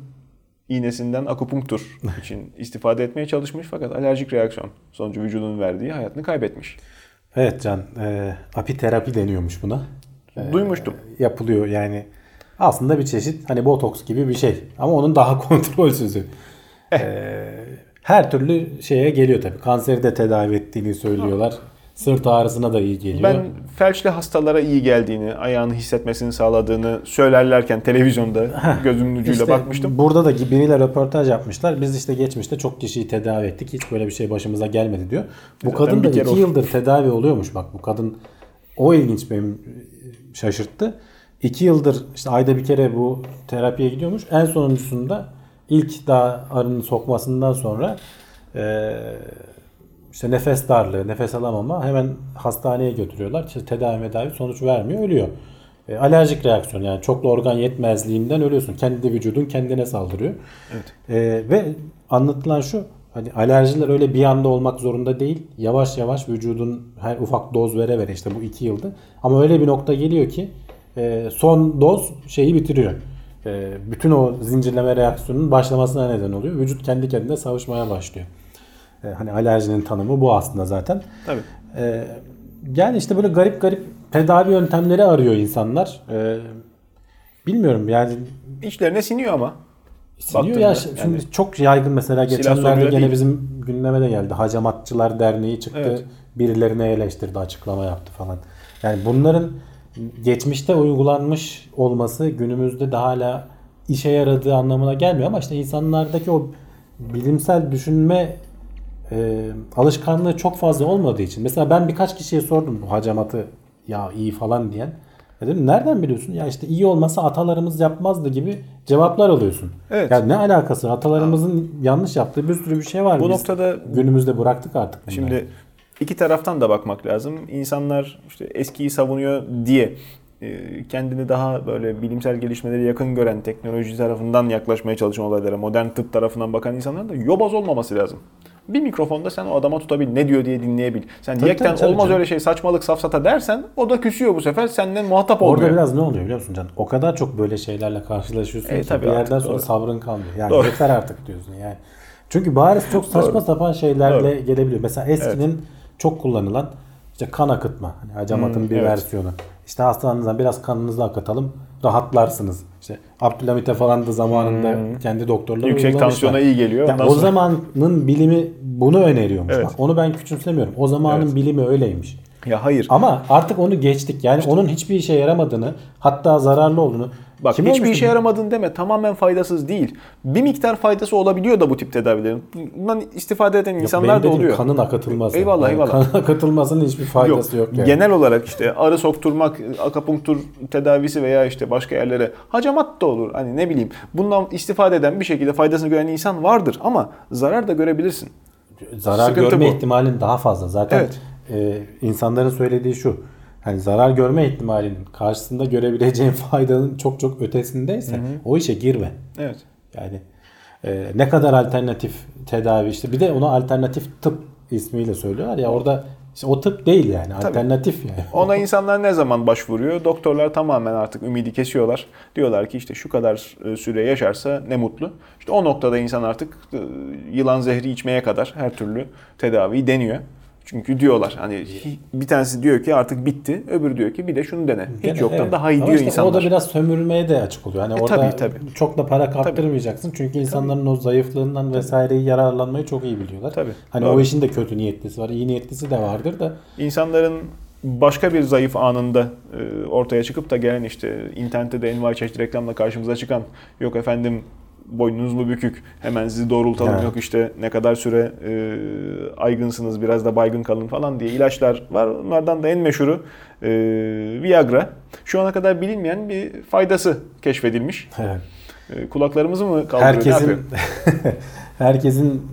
iğnesinden akupunktur için istifade etmeye çalışmış fakat alerjik reaksiyon sonucu vücudunun verdiği hayatını kaybetmiş. Evet Can, e, apiterapi deniyormuş buna. E, Duymuştum. Yapılıyor yani. Aslında bir çeşit hani botoks gibi bir şey. Ama onun daha kontrolsüzü. Eh. E, her türlü şeye geliyor tabii. Kanseri de tedavi ettiğini söylüyorlar. Sırt ağrısına da iyi geliyor. Ben felçli hastalara iyi geldiğini, ayağını hissetmesini sağladığını söylerlerken televizyonda gözümün ucuyla İşte bakmıştım. Burada da biriyle röportaj yapmışlar. Biz işte geçmişte çok kişiyi tedavi ettik. Hiç böyle bir şey başımıza gelmedi diyor. Bu Zaten kadın da kere iki olsun. yıldır tedavi oluyormuş. Bak bu kadın o ilginç benim şaşırttı. İki yıldır işte ayda bir kere bu terapiye gidiyormuş. En sonuncusunda ilk daha arının sokmasından sonra eee, işte nefes darlığı, nefes alamama hemen hastaneye götürüyorlar. İşte tedavi medavi sonuç vermiyor, ölüyor. E, alerjik reaksiyon yani çoklu organ yetmezliğinden ölüyorsun. Kendi vücudun kendine saldırıyor. Evet. E, ve anlatılan şu hani alerjiler öyle bir anda olmak zorunda değil. Yavaş yavaş vücudun her ufak doz vere vere işte bu iki yılda. Ama öyle bir nokta geliyor ki e, son doz şeyi bitiriyor. E, bütün o zincirleme reaksiyonun başlamasına neden oluyor. Vücut kendi kendine savaşmaya başlıyor. E, hani alerjinin tanımı bu aslında zaten. Tabii. Ee, yani işte böyle garip garip tedavi yöntemleri arıyor insanlar. Ee, bilmiyorum yani İçlerine siniyor ama. siniyor ya yani. şimdi çok yaygın mesela geçenlerde gene değil. bizim gündeme de geldi. Hacamatçılar Derneği çıktı. Evet. Birilerine eleştirdi, açıklama yaptı falan. Yani bunların geçmişte uygulanmış olması günümüzde de hala işe yaradığı anlamına gelmiyor ama işte insanlardaki o bilimsel düşünme e, alışkanlığı çok fazla olmadığı için. Mesela ben birkaç kişiye sordum bu hacamatı ya iyi falan diyen. Dedim nereden biliyorsun? Ya işte iyi olmasa atalarımız yapmazdı gibi cevaplar alıyorsun. Evet. Ya ne alakası? Atalarımızın yanlış yaptığı bir sürü bir şey var. Bu Biz noktada günümüzde bıraktık artık. bunları. Şimdi iki taraftan da bakmak lazım. İnsanlar işte eskiyi savunuyor diye kendini daha böyle bilimsel gelişmeleri yakın gören teknoloji tarafından yaklaşmaya çalışan olaylara, modern tıp tarafından bakan insanların da yobaz olmaması lazım. Bir mikrofonda sen o adama tutabil, ne diyor diye dinleyebil. Sen Tabii, diyekten tabii, tabii olmaz canım. öyle şey saçmalık safsata dersen o da küsüyor bu sefer senden muhatap olmuyor. Orada biraz ne oluyor biliyor musun Can? O kadar çok böyle şeylerle karşılaşıyorsun E, ki tabii bir yerden artık, sonra doğru. sabrın kalmıyor. Yani Doğru. yeter artık diyorsun yani. Çünkü bariz çok saçma Doğru. sapan şeylerle Doğru. gelebiliyor. Mesela eskinin çok kullanılan İşte kan akıtma. Hani hacamatın Hmm, bir evet. versiyonu. İşte hastanızdan biraz kanınızı akıtalım rahatlarsınız. İşte Abdülhamit'e falan da zamanında kendi doktorları Hmm. Yüksek tansiyona iyi geliyor. Ya Ondan o sonra- zamanın bilimi bunu öneriyormuş. Evet. Bak, onu ben küçümsemiyorum. O zamanın Evet. bilimi öyleymiş. Ya hayır. Ama artık onu geçtik. Yani onun hiçbir işe yaramadığını, hatta zararlı olduğunu. Bak Kim hiçbir işe yaramadın deme. Tamamen faydasız değil. Bir miktar faydası olabiliyor da bu tip tedavilerin. Bundan istifade eden Yok, insanlar da oluyor. Kanın akıtılması. Eyvallah, eyvallah. Kanın akıtılmasının hiçbir faydası yok. yani. Genel olarak işte arı sokturmak, akapunktur tedavisi veya işte başka yerlere hacamat da olur. Hani ne bileyim. Bundan istifade eden bir şekilde faydasını gören insan vardır ama zarar da görebilirsin. zarar Sıkıntı görme bu. ihtimalin daha fazla. Zaten Evet. E, insanların söylediği şu. Hani zarar görme ihtimalinin karşısında görebileceğin faydanın çok çok ötesindeyse o işe girme. Evet. Yani e, ne kadar alternatif tedavi işte bir de ona alternatif tıp ismiyle söylüyorlar ya orada işte o tıp değil yani alternatif yani. Ona insanlar ne zaman başvuruyor? Doktorlar tamamen artık ümidi kesiyorlar. Diyorlar ki işte şu kadar e, süre yaşarsa ne mutlu. İşte o noktada insan artık e, yılan zehri içmeye kadar her türlü tedaviyi deniyor. Çünkü diyorlar hani bir tanesi diyor ki artık bitti. Öbürü diyor ki bir de şunu dene. Hiç Gene, yoktan evet. daha iyi Ama diyor işte insanlar. O da biraz sömürülmeye de açık oluyor. Hani E, orada tabii, tabii. çok da para kaptırmayacaksın. Çünkü insanların o zayıflığından vesaireyi yararlanmayı çok iyi biliyorlar. Tabii, Hani doğru. o işin de kötü niyetlisi var. iyi niyetlisi de vardır da. İnsanların başka bir zayıf anında e, ortaya çıkıp da gelen işte internette de envai çeşit reklamla karşımıza çıkan yok efendim boynunuz mu bükük hemen sizi doğrultalım Evet. yok işte ne kadar süre e, aygınsınız biraz da baygın kalın falan diye ilaçlar var. Onlardan da en meşhuru e, Viagra. Şu ana kadar bilinmeyen bir faydası keşfedilmiş. Evet. E, kulaklarımızı mı kaldırıyor? Herkesin herkesin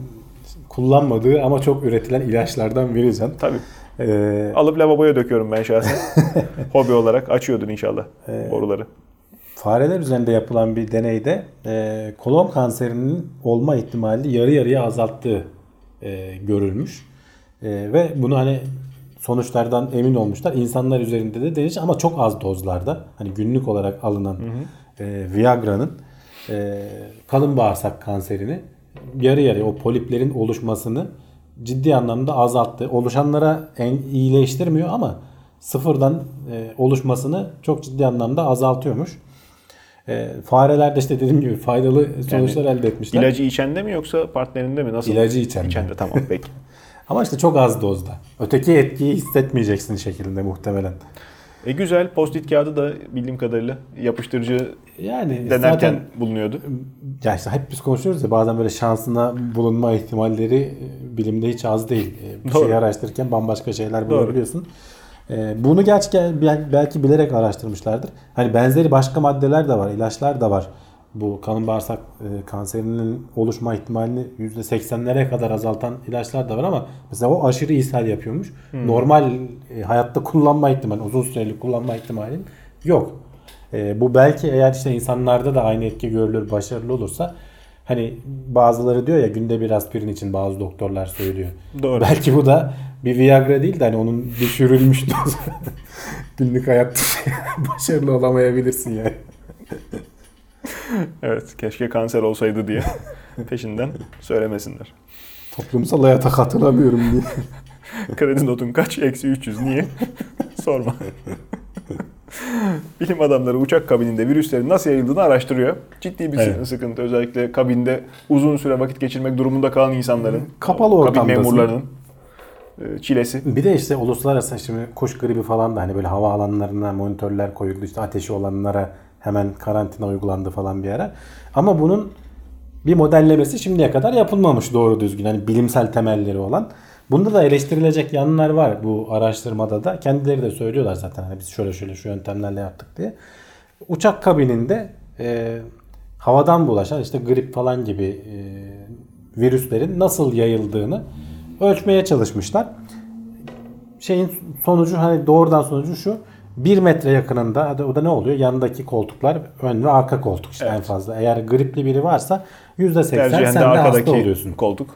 kullanmadığı ama çok üretilen ilaçlardan biri can. Tabii. Ee, Alıp lavaboya döküyorum ben şahsen. Hobi olarak açıyordun inşallah Ee, boruları. Fareler üzerinde yapılan bir deneyde e, kolon kanserinin olma ihtimali yarı yarıya azalttığı e, görülmüş. E, ve bunu hani sonuçlardan emin olmuşlar. İnsanlar üzerinde de denemiş ama çok az dozlarda. Hani günlük olarak alınan e, Viagra'nın e, kalın bağırsak kanserini yarı yarıya o poliplerin oluşmasını ciddi anlamda azalttı. Oluşanlara en iyileştirmiyor ama sıfırdan e, oluşmasını çok ciddi anlamda azaltıyormuş. E, farelerde işte dediğim gibi faydalı sonuçlar elde etmişler. İlacı içende mi yoksa partnerinde mi? Nasıl? İlacı içende. İçende tamam peki. Ama işte çok az dozda. Öteki etkiyi hissetmeyeceksin şeklinde muhtemelen. E güzel post-it kağıdı da bildiğim kadarıyla yapıştırıcı Yani denerken zaten bulunuyordu. ya işte hep biz konuşuyoruz ya bazen böyle şansına bulunma ihtimalleri bilimde hiç az değil. E, Bir Doğru. şeyi araştırırken bambaşka şeyler Doğru. Bulabiliyorsun. E, Bunu gerçekten bel- belki bilerek araştırmışlardır. Hani benzeri başka maddeler de var, ilaçlar da var. Bu kalın bağırsak e, kanserinin oluşma ihtimalini %80'lere kadar azaltan ilaçlar da var ama mesela o aşırı ishal yapıyormuş. Hmm. Normal e, hayatta kullanma ihtimali, uzun süreli kullanma ihtimalin yok. E, bu belki eğer işte insanlarda da aynı etki görülür, başarılı olursa hani bazıları diyor ya günde bir aspirin için bazı doktorlar söylüyor. Doğru. Belki bu da bir Viagra değil de hani onun düşürülmüş dozu. Günlük hayatta başarılı olamayabilirsin yani. Evet keşke kanser olsaydı diye peşinden söylemesinler. Toplumsal hayata katılamıyorum diye. Kredi notun kaç? Eksi 300. Niye? Sorma. Bilim adamları uçak kabininde virüslerin nasıl yayıldığını araştırıyor. Ciddi bir Evet. sıkıntı. Özellikle kabinde uzun süre vakit geçirmek durumunda kalan insanların. Kapalı o Kabin ortamdasın. memurlarının çilesi. Bir de işte uluslararası şimdi kuş gribi falan da hani böyle hava alanlarına monitörler koyuldu. işte ateşi olanlara hemen karantina uygulandı falan bir ara. Ama bunun bir modellemesi şimdiye kadar yapılmamış doğru düzgün. Hani bilimsel temelleri olan. Bunda da eleştirilecek yanlar var bu araştırmada da. Kendileri de söylüyorlar zaten hani biz şöyle şöyle şu yöntemlerle yaptık diye. Uçak kabininde e, havadan bulaşan işte grip falan gibi e, virüslerin nasıl yayıldığını ölçmeye çalışmışlar şeyin sonucu hani doğrudan sonucu şu. 1 metre yakınında hadi o da ne oluyor? Yanındaki koltuklar ön ve arka koltuk işte en fazla. Eğer gripli biri varsa %80 Tercihen sen de hasta arkadaki oluyorsun. koltuk.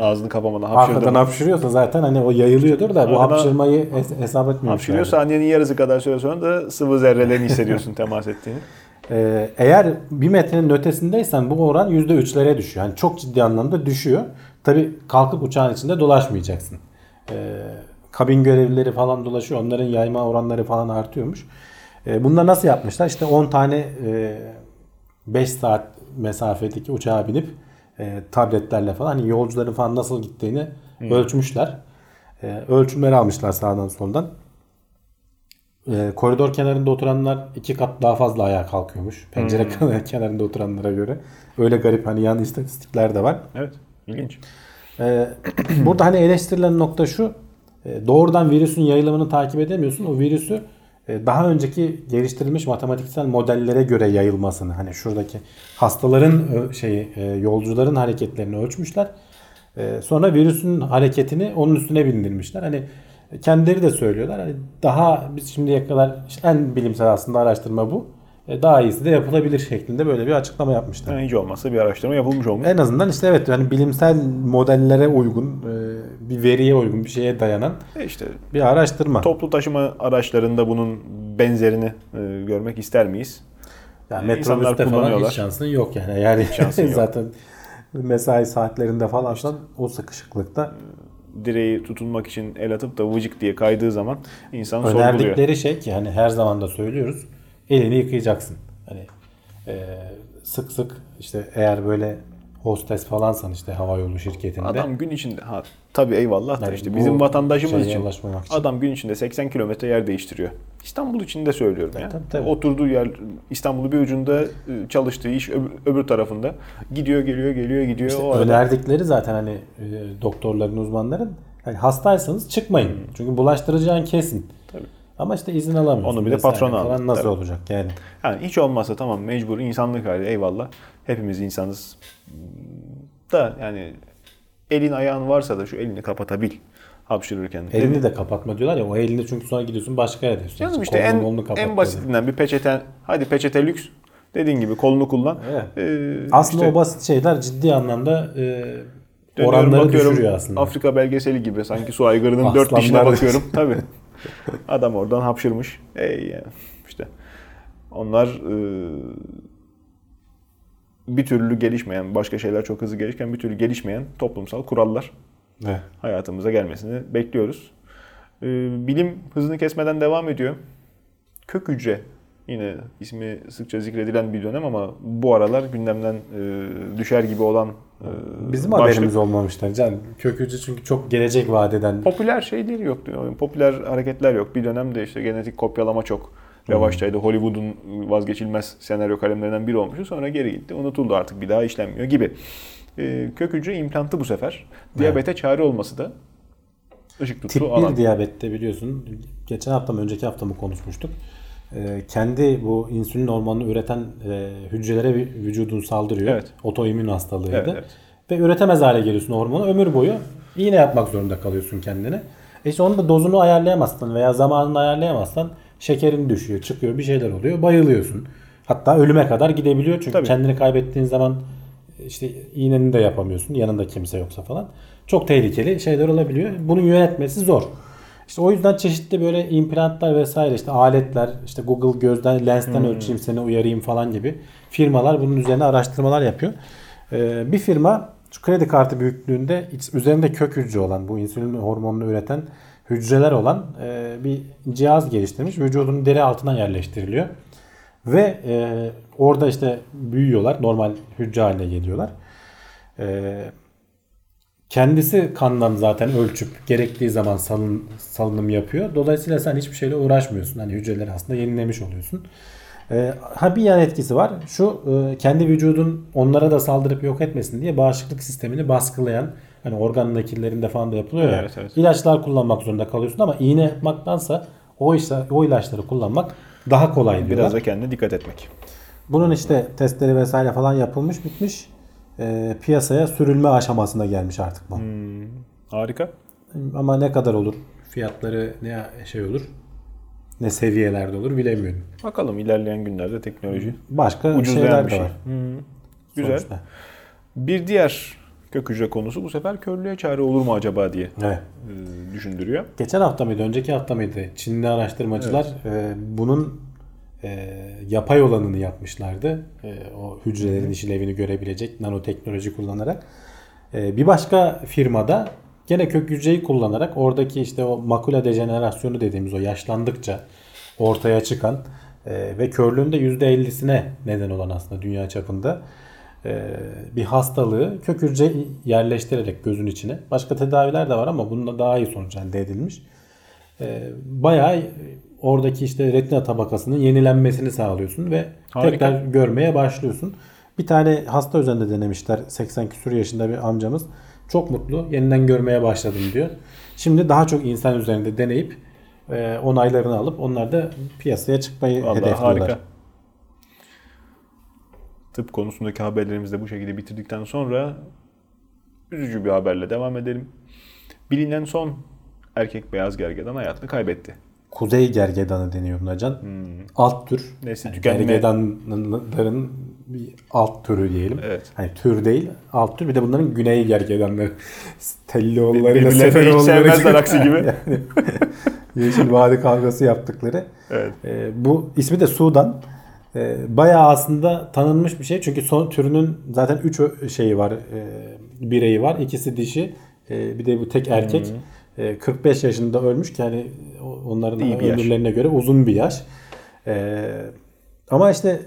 Ağzını kapamadan Arkadan hapşırdı. hapşırıyorsa zaten hani o yayılıyordur da bu Arkadan hapşırmayı hes- hesap etmiyor. Hapşırıyor saniyenin yarısı kadar süre sonra da sıvı zerrelerini hissediyorsun temas ettiğini. Ee, eğer bir metrenin ötesindeysen bu oran %3'lere düşüyor. Yani çok ciddi anlamda düşüyor. Tabi kalkıp uçağın içinde dolaşmayacaksın. Ee, kabin görevlileri falan dolaşıyor. Onların yayma oranları falan artıyormuş. E, bunlar nasıl yapmışlar? İşte 10 tane e, 5 saat mesafedeki uçağa binip e, tabletlerle falan hani yolcuların falan nasıl gittiğini ölçmüşler. E, ölçümleri almışlar sağdan soldan. E, koridor kenarında oturanlar iki kat daha fazla ayağa kalkıyormuş. Pencere kenarında oturanlara göre. Öyle garip hani yan istatistikler de var. Evet. İlginç. Ee, burada hani eleştirilen nokta şu. e, Doğrudan virüsün yayılımını takip edemiyorsun. O virüsü e, daha önceki geliştirilmiş matematiksel modellere göre yayılmasını hani şuradaki hastaların ö- şeyi e, yolcuların hareketlerini ölçmüşler. E, Sonra virüsün hareketini onun üstüne bindirmişler. Hani kendileri de söylüyorlar. Hani daha biz şimdiye kadar işte en bilimsel aslında araştırma bu. E, Daha iyisi de yapılabilir şeklinde böyle bir açıklama yapmışlar. Yani hiç olmazsa bir araştırma yapılmış olmuş. En azından işte evet yani bilimsel modellere uygun, e, bir veriye uygun bir şeye dayanan E işte bir araştırma. toplu taşıma araçlarında bunun benzerini görmek ister miyiz? Yani metrobüste falan hiç şansın yok yani. Yani şansın yok. zaten mesai saatlerinde falansan o sıkışıklıkta Direği tutunmak için el atıp da vıcık diye kaydığı zaman insan sorguluyor. önerdikleri şey ki hani her zaman da söylüyoruz. Elini yıkayacaksın. Hani e, sık sık işte eğer böyle hostes falansan işte havayolu şirketinde Adam gün içinde ha tabii eyvallah da Yani işte bizim vatandaşımız için için. adam gün içinde 80 kilometre yer değiştiriyor. İstanbul için de söylüyorum ya. tabii, tabii. Oturduğu yer İstanbul'un bir ucunda e, çalıştığı iş öbür, öbür tarafında gidiyor geliyor geliyor gidiyor o arada. önerdikleri zaten hani e, doktorların uzmanların hani hastaysanız çıkmayın. Çünkü bulaştıracağın kesin. Ama işte izin alamıyorsun. Onu bir de vesaire patrona al. falan Nasıl Tabii. olacak yani? Yani hiç olmazsa tamam mecbur insanlık hali eyvallah. Hepimiz insanız. Da yani elin ayağın varsa da şu elini kapatabil hapşırırken. Elini de kapatma diyorlar ya o elini çünkü sonra gidiyorsun başka yere diyorsun. Canım İşte kolunu, en, en basitinden bir peçete, hadi peçete lüks. Dediğin gibi kolunu kullan. Evet. Ee, Aslında işte o basit şeyler ciddi anlamda e, oranları bakıyorum, düşürüyor aslında. Afrika belgeseli gibi sanki su aygırının dört dişine bakıyorum. Tabii. Adam oradan hapşırmış. Ey ya. işte. Onlar e, bir türlü gelişmeyen, başka şeyler çok hızlı gelişken bir türlü gelişmeyen toplumsal kurallar Evet. hayatımıza gelmesini bekliyoruz. Ee, bilim hızını kesmeden devam ediyor. Kök hücre yine ismi sıkça zikredilen bir dönem ama bu aralar gündemden e, düşer gibi olan e, Bizim başlık. haberimiz olmamışlar. Can kök hücre çünkü çok gelecek vadeden Popüler şeyleri yoktu. Yani popüler hareketler yok. Bir dönemde işte genetik kopyalama çok revaçtaydı. Hollywood'un vazgeçilmez senaryo kalemlerinden biri olmuştu. Sonra geri gitti. Unutuldu artık bir daha işlenmiyor gibi. Ee, kök hücre implantı bu sefer. Diyabete çare olması da ışık tuttu Tip 1 alan. diyabette biliyorsun geçen hafta mı önceki hafta mı konuşmuştuk. Ee, kendi bu insülin hormonunu üreten e, hücrelere vü- vücudun saldırıyor. Evet. Otoimmün hastalığıydı. Evet, evet. Ve üretemez hale geliyorsun hormonu. Ömür boyu iğne yapmak zorunda kalıyorsun kendine. E işte onun da dozunu ayarlayamazsan veya zamanını ayarlayamazsan şekerin düşüyor, çıkıyor, bir şeyler oluyor, bayılıyorsun. Hatta ölüme kadar gidebiliyor çünkü Tabii. kendini kaybettiğin zaman işte iğneni de yapamıyorsun yanında kimse yoksa falan. Çok tehlikeli şeyler olabiliyor. Bunu yönetmesi zor. İşte o yüzden çeşitli böyle implantlar vesaire işte aletler işte Google gözden lensten ölçeyim seni uyarayım falan gibi firmalar bunun üzerine araştırmalar yapıyor. Ee, bir firma şu kredi kartı büyüklüğünde üzerinde kök hücre olan bu insülin hormonunu üreten hücreler olan e, bir cihaz geliştirmiş. Vücudun deri altına yerleştiriliyor. Ve e, orada işte büyüyorlar. Normal hücre haline geliyorlar. E, kendisi kandan zaten ölçüp gerektiği zaman salın, salınım yapıyor. Dolayısıyla sen hiçbir şeyle uğraşmıyorsun. Hani hücreleri aslında yenilemiş oluyorsun. E, ha bir yan etkisi var. Şu e, kendi vücudun onlara da saldırıp yok etmesin diye bağışıklık sistemini baskılayan hani organ nakillerinde falan da yapılıyor ya. Evet, evet. İlaçlar kullanmak zorunda kalıyorsun ama iğne yapmaktansa o, işte, o ilaçları kullanmak daha kolay diyorlar. Biraz da kendine dikkat etmek. Bunun işte testleri vesaire falan yapılmış bitmiş. Ee, piyasaya sürülme aşamasına gelmiş artık bu. Hmm. Harika. Ama ne kadar olur? Fiyatları ne şey olur? Ne seviyelerde olur bilemiyorum. Bakalım ilerleyen günlerde teknoloji Başka ucuzlayan şeyler bir de şey. var. Hmm. Güzel. sonuçta. Bir diğer kök hücre konusu bu sefer körlüğe çare olur mu acaba diye Evet. e, düşündürüyor. Geçen hafta mıydı, önceki hafta mıydı? Çinli araştırmacılar e, bunun e, yapay olanını yapmışlardı. E, o hücrelerin işlevini görebilecek nanoteknoloji kullanarak. E, bir başka firmada gene kök hücreyi kullanarak oradaki işte o makula dejenerasyonu dediğimiz o yaşlandıkça ortaya çıkan e, ve körlüğün de %50'sine neden olan aslında dünya çapında e, bir hastalığı kök hücre yerleştirerek gözün içine. Başka tedaviler de var ama bunda daha iyi sonuç elde edilmiş. E, bayağı oradaki işte retina tabakasının yenilenmesini sağlıyorsun ve Harika. tekrar görmeye başlıyorsun. Bir tane hasta üzerinde denemişler. 80 küsur yaşında bir amcamız. Çok mutlu. Yeniden görmeye başladım diyor. Şimdi daha çok insan üzerinde deneyip e, onaylarını alıp onlar da piyasaya çıkmayı Vallahi hedefliyorlar. harika. Tıp konusundaki haberlerimizi de bu şekilde bitirdikten sonra üzücü bir haberle devam edelim. Bilinen son erkek beyaz gergedan hayatını kaybetti. Kuzey gergedanı deniyor buna can. Hmm. Alt tür. Yani tükenme. gergedanların bir alt türü diyelim. Evet. Hani tür değil, alt tür. Bir de bunların güney gergedanları. Hiç Seferoğulları sevmezler aksi gibi. yani, Yeşil Vadi kavgası yaptıkları. Evet. Ee, bu ismi de Sudan. Ee, bayağı aslında tanınmış bir şey. Çünkü son türünün zaten 3 şeyi var. e, bireyi var. İkisi dişi. e, bir de bu tek erkek. E, 45 yaşında ölmüş ki yani o- onların İyi bir yaş. ömürlerine göre uzun bir yaş. E, ama işte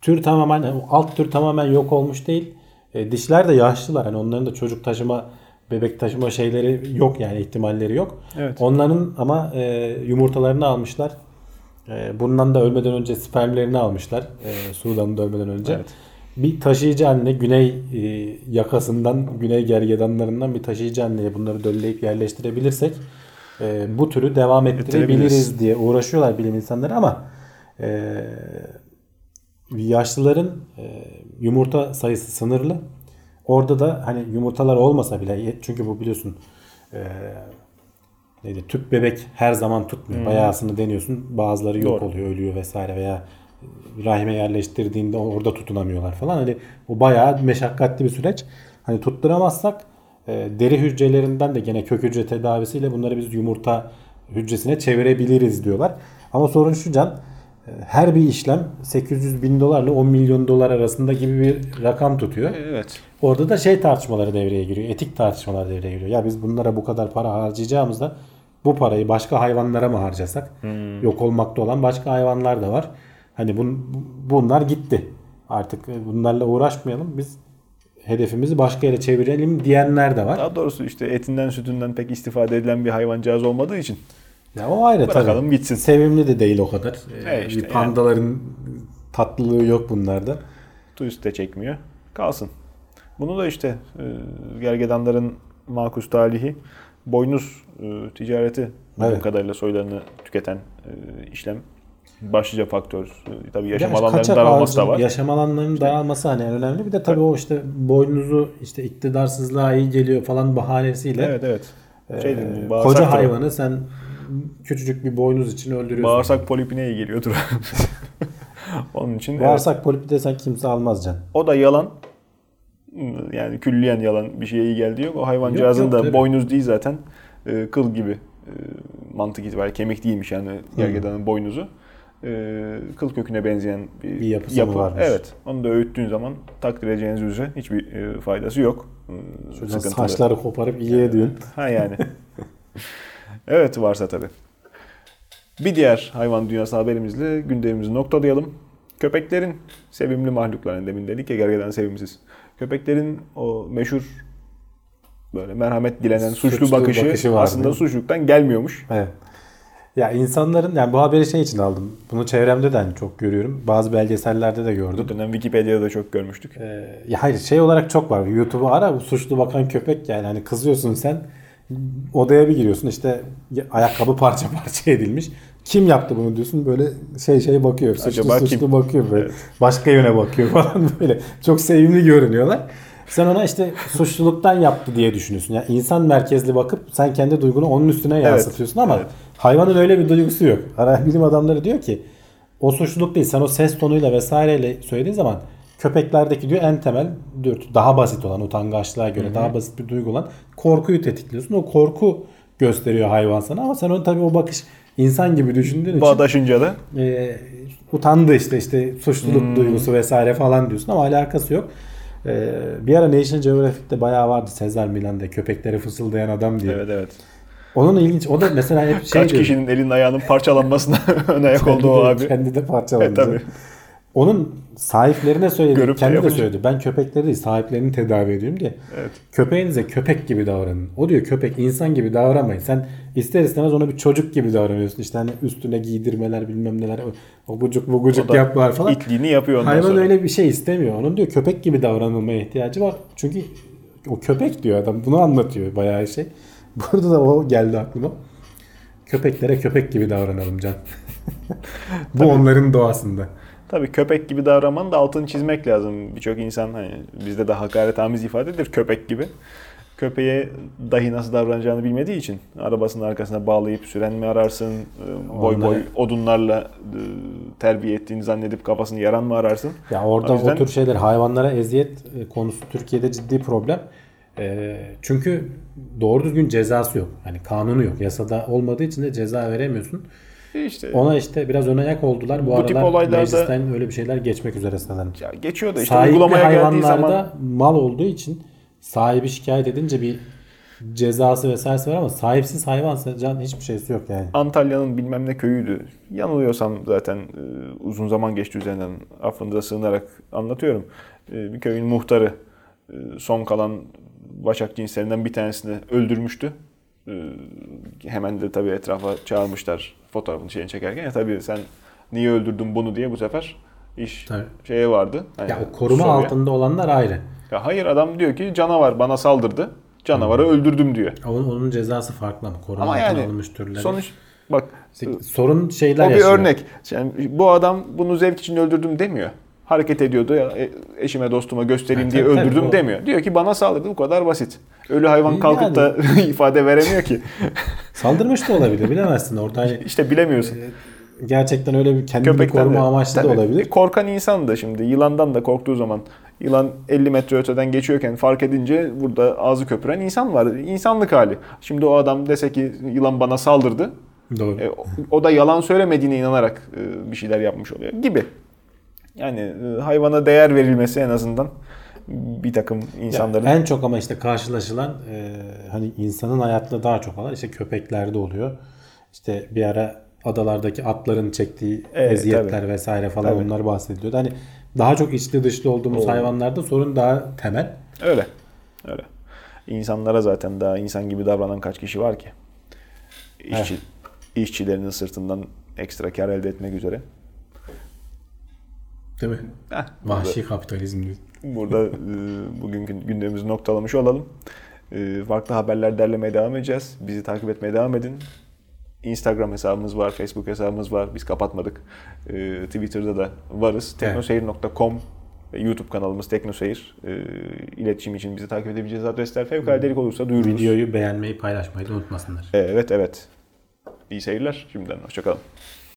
tür tamamen alt tür tamamen yok olmuş değil. E, dişler de yaşlılar. Hani onların da çocuk taşıma, bebek taşıma şeyleri yok yani ihtimalleri yok. Evet. Onların ama e, yumurtalarını almışlar. E, bundan da ölmeden önce spermlerini almışlar. E, Sudan'da ölmeden önce. Evet. Bir taşıyıcı anne güney e, yakasından, güney gergedanlarından bir taşıyıcı anneye bunları dölleyip yerleştirebilirsek e, bu türü devam ettirebiliriz diye uğraşıyorlar bilim insanları ama e, yaşlıların e, yumurta sayısı sınırlı. Orada da hani yumurtalar olmasa bile çünkü bu biliyorsun e, neydi tüp bebek her zaman tutmuyor. Bayağısını deniyorsun. Bazıları yok Doğru. oluyor, ölüyor vesaire veya rahime yerleştirdiğinde orada tutunamıyorlar falan. Hani bu bayağı meşakkatli bir süreç. Hani tutturamazsak e, deri hücrelerinden de gene kök hücre tedavisiyle bunları biz yumurta hücresine çevirebiliriz diyorlar. Ama sorun şu can e, her bir işlem 800 bin dolarla 10 milyon dolar arasında gibi bir rakam tutuyor. Evet. Orada da şey tartışmaları devreye giriyor. Etik tartışmalar devreye giriyor. Ya biz bunlara bu kadar para harcayacağımızda bu parayı başka hayvanlara mı harcasak? Yok olmakta olan başka hayvanlar da var. Hani bun, bunlar gitti. Artık bunlarla uğraşmayalım. Biz hedefimizi başka yere çevirelim diyenler de var. Daha doğrusu işte etinden sütünden pek istifade edilen bir hayvancağız olmadığı için Ya o ayrı bırakalım tabii. gitsin. Sevimli de değil o kadar. Ee, E işte bir pandaların tatlılığı yok bunlarda. Turist de çekmiyor. Kalsın. Bunu da işte e, gergedanların makus talihi boynuz e, ticareti Evet. kadarıyla soylarını tüketen e, işlem başlıca faktör. E, tabii yaşam alanlarının daralması da var. Yaşam alanlarının daralması hani önemli. Bir de tabii o işte boynuzu işte iktidarsızlığa iyi geliyor falan bahanesiyle Evet evet. Şey dedim, e, koca hayvanı sen küçücük bir boynuz için öldürüyorsun. Bağırsak polipine iyi geliyordur. Onun için evet. Bağırsak polipi desen kimse almaz can. o da yalan. Yani külliyen yalan bir şeye iyi geldi yok. O hayvancağızın Yok, yok, da tabii. boynuz değil zaten. E, kıl gibi. E, mantık itibariyle kemik değilmiş yani gergedanın boynuzu. E, kıl köküne benzeyen bir, Bir yapısı yapı. varmış? Evet. Onu da öğüttüğün zaman takdir edeceğiniz üzere hiçbir e, faydası yok. E, sıkıntılı. saçları koparıp iyi ediyorsun. Ha yani. evet varsa tabii. Bir diğer hayvan dünyası haberimizle gündemimizi noktalayalım. Köpeklerin sevimli mahluklar. Yani demin dedik ya gergedan sevimsiz. Köpeklerin o meşhur böyle merhamet dilenen suçlu, Suçlu bakışı, bakışı var, aslında suçluluktan gelmiyormuş. Evet. Ya insanların yani bu haberi şey için aldım. Bunu çevremde de hani çok görüyorum. Bazı belgesellerde de gördüm. Bu dönem Wikipedia'da da çok görmüştük. Ee, ya hayır şey olarak çok var. YouTube'u ara bu suçlu bakan köpek yani hani kızıyorsun sen odaya bir giriyorsun işte ayakkabı parça parça edilmiş. Kim yaptı bunu diyorsun böyle şey şey bakıyor. Suçlu Acaba kim? suçlu bakıyor böyle. Evet. Başka yöne bakıyor falan böyle. Çok sevimli görünüyorlar. Sen ona işte suçluluktan yaptı diye düşünüyorsun. Yani insan merkezli bakıp sen kendi duygunu onun üstüne yansıtıyorsun ama evet. hayvanın öyle bir duygusu yok. Ara bilim adamları diyor ki o suçluluk değil. Sen o ses tonuyla vesaireyle söylediğin zaman köpeklerdeki diyor en temel dürtü daha basit olan utangaçlığa göre daha basit bir duygu olan korkuyu tetikliyorsun. O korku gösteriyor hayvan sana ama sen onu tabii o bakış insan gibi düşündüğün için Bağdaşınca da e, utandı işte işte suçluluk duygusu vesaire falan diyorsun ama alakası yok. Ee, bir ara National Geographic'te bayağı vardı Sezar Milan'da köpeklere fısıldayan adam diye. Evet evet. Onun ilginç. O da mesela hep şey Kaç diyor. kişinin elinin ayağının parçalanmasına ön ayak oldu o abi. Kendi de parçalandı. E, tabii. Onun sahiplerine söyledi. Görüp kendi de yapınca. söyledi. Ben köpekleri değil sahiplerini tedavi ediyorum diye. Evet. Köpeğinize köpek gibi davranın. O diyor köpek insan gibi davranmayın. Sen ister istemez ona bir çocuk gibi davranıyorsun. İşte hani üstüne giydirmeler bilmem neler. O bucuk bu da yapmalar falan. İtliğini yapıyor ondan Hayvan sonra. öyle bir şey istemiyor. Onun diyor köpek gibi davranılmaya ihtiyacı var. Çünkü o köpek diyor adam. Bunu anlatıyor bayağı şey. Burada da o geldi aklıma. Köpeklere köpek gibi davranalım Can. Bu onların doğasında. Tabii köpek gibi davranmanın da altını çizmek lazım. Birçok insan hani bizde de hakaretamiz ifadedir köpek gibi. Köpeğe dahi nasıl davranacağını bilmediği için arabasının arkasına bağlayıp süren mi ararsın, e, boy Onları- boy odunlarla e, terbiye ettiğini zannedip kafasını yaran mı ararsın? Ya orada O yüzden- o tür şeyler hayvanlara eziyet e, konusu Türkiye'de ciddi problem. E, çünkü doğru düzgün cezası yok. Yani kanunu yok. Yasada olmadığı için de ceza veremiyorsun. İşte Ona işte biraz ön ayak oldular. Bu, Bu tip aralar olaylarda- meclisten öyle bir şeyler geçmek üzere sanırım. ya geçiyor da işte Sahipli uygulamaya geldiği zaman mal olduğu için sahibi şikayet edince bir cezası vesairesi var ama sahipsiz hayvansa can hiçbir şeysi yok yani. Antalya'nın bilmem ne köyüydü. Yanılıyorsam zaten e, uzun zaman geçti üzerinden affınıza sığınarak anlatıyorum. E, bir köyün muhtarı e, son kalan başak cinslerinden bir tanesini öldürmüştü. E, hemen de tabii etrafa çağırmışlar fotoğrafını şeyini çekerken. Ya tabii sen niye öldürdün bunu diye bu sefer iş Tabii. şeye vardı. Hani Ya o koruma soruya. altında olanlar ayrı. Ya hayır adam diyor ki canavar bana saldırdı. Canavarı öldürdüm diyor. Onun, onun cezası farklı ama koruma Ama yani alınmış türleri. sonuç bak sorun şeyler O bir yaşıyor. örnek. Yani bu adam bunu zevk için öldürdüm demiyor. Hareket ediyordu ya e, eşime dostuma göstereyim diye tabii, öldürdüm demiyor. Diyor ki bana saldırdı bu kadar basit. Ölü hayvan Yani- kalkıp da ifade veremiyor ki. Saldırmış da olabilir bilemezsin orada hani İşte bilemiyorsun. gerçekten öyle bir kendini Köpekten koruma de. amaçlı da Tabii. olabilir. E, Korkan insan da şimdi yılandan da korktuğu zaman yılan 50 metre öteden geçiyorken fark edince burada ağzı köpüren insan var. İnsanlık hali. Şimdi o adam dese ki yılan bana saldırdı. Doğru. E, o- o da yalan söylemediğine inanarak e, bir şeyler yapmış oluyor gibi. Yani e, hayvana değer verilmesi en azından bir takım insanların Ya en çok ama işte karşılaşılan e, hani insanın hayatında daha çok olan işte köpeklerde oluyor. İşte bir ara adalardaki atların çektiği Evet, eziyetler tabii. vesaire falan Tabii. onlar bahsediliyordu. Hani daha çok içli dışlı olduğumuz Oo. hayvanlarda sorun daha temel. öyle. Öyle. İnsanlara zaten daha insan gibi davranan kaç kişi var ki? İşçi, işçilerinin sırtından ekstra kar elde etmek üzere. Değil mi? Heh, Vahşi kapitalizm diyor. Burada e, bugünkü gündemimizi noktalamış olalım. E, farklı haberler derlemeye devam edeceğiz. Bizi takip etmeye devam edin. Instagram hesabımız var, Facebook hesabımız var. Biz kapatmadık. E, Twitter'da da varız. Teknoseyir.com YouTube kanalımız Teknoseyir. E, iletişim için bizi takip edebileceğiniz adresler. Fevkaladelik olursa duyururuz. Videoyu beğenmeyi paylaşmayı da unutmasınlar. Evet evet. İyi seyirler. Şimdiden hoşçakalın.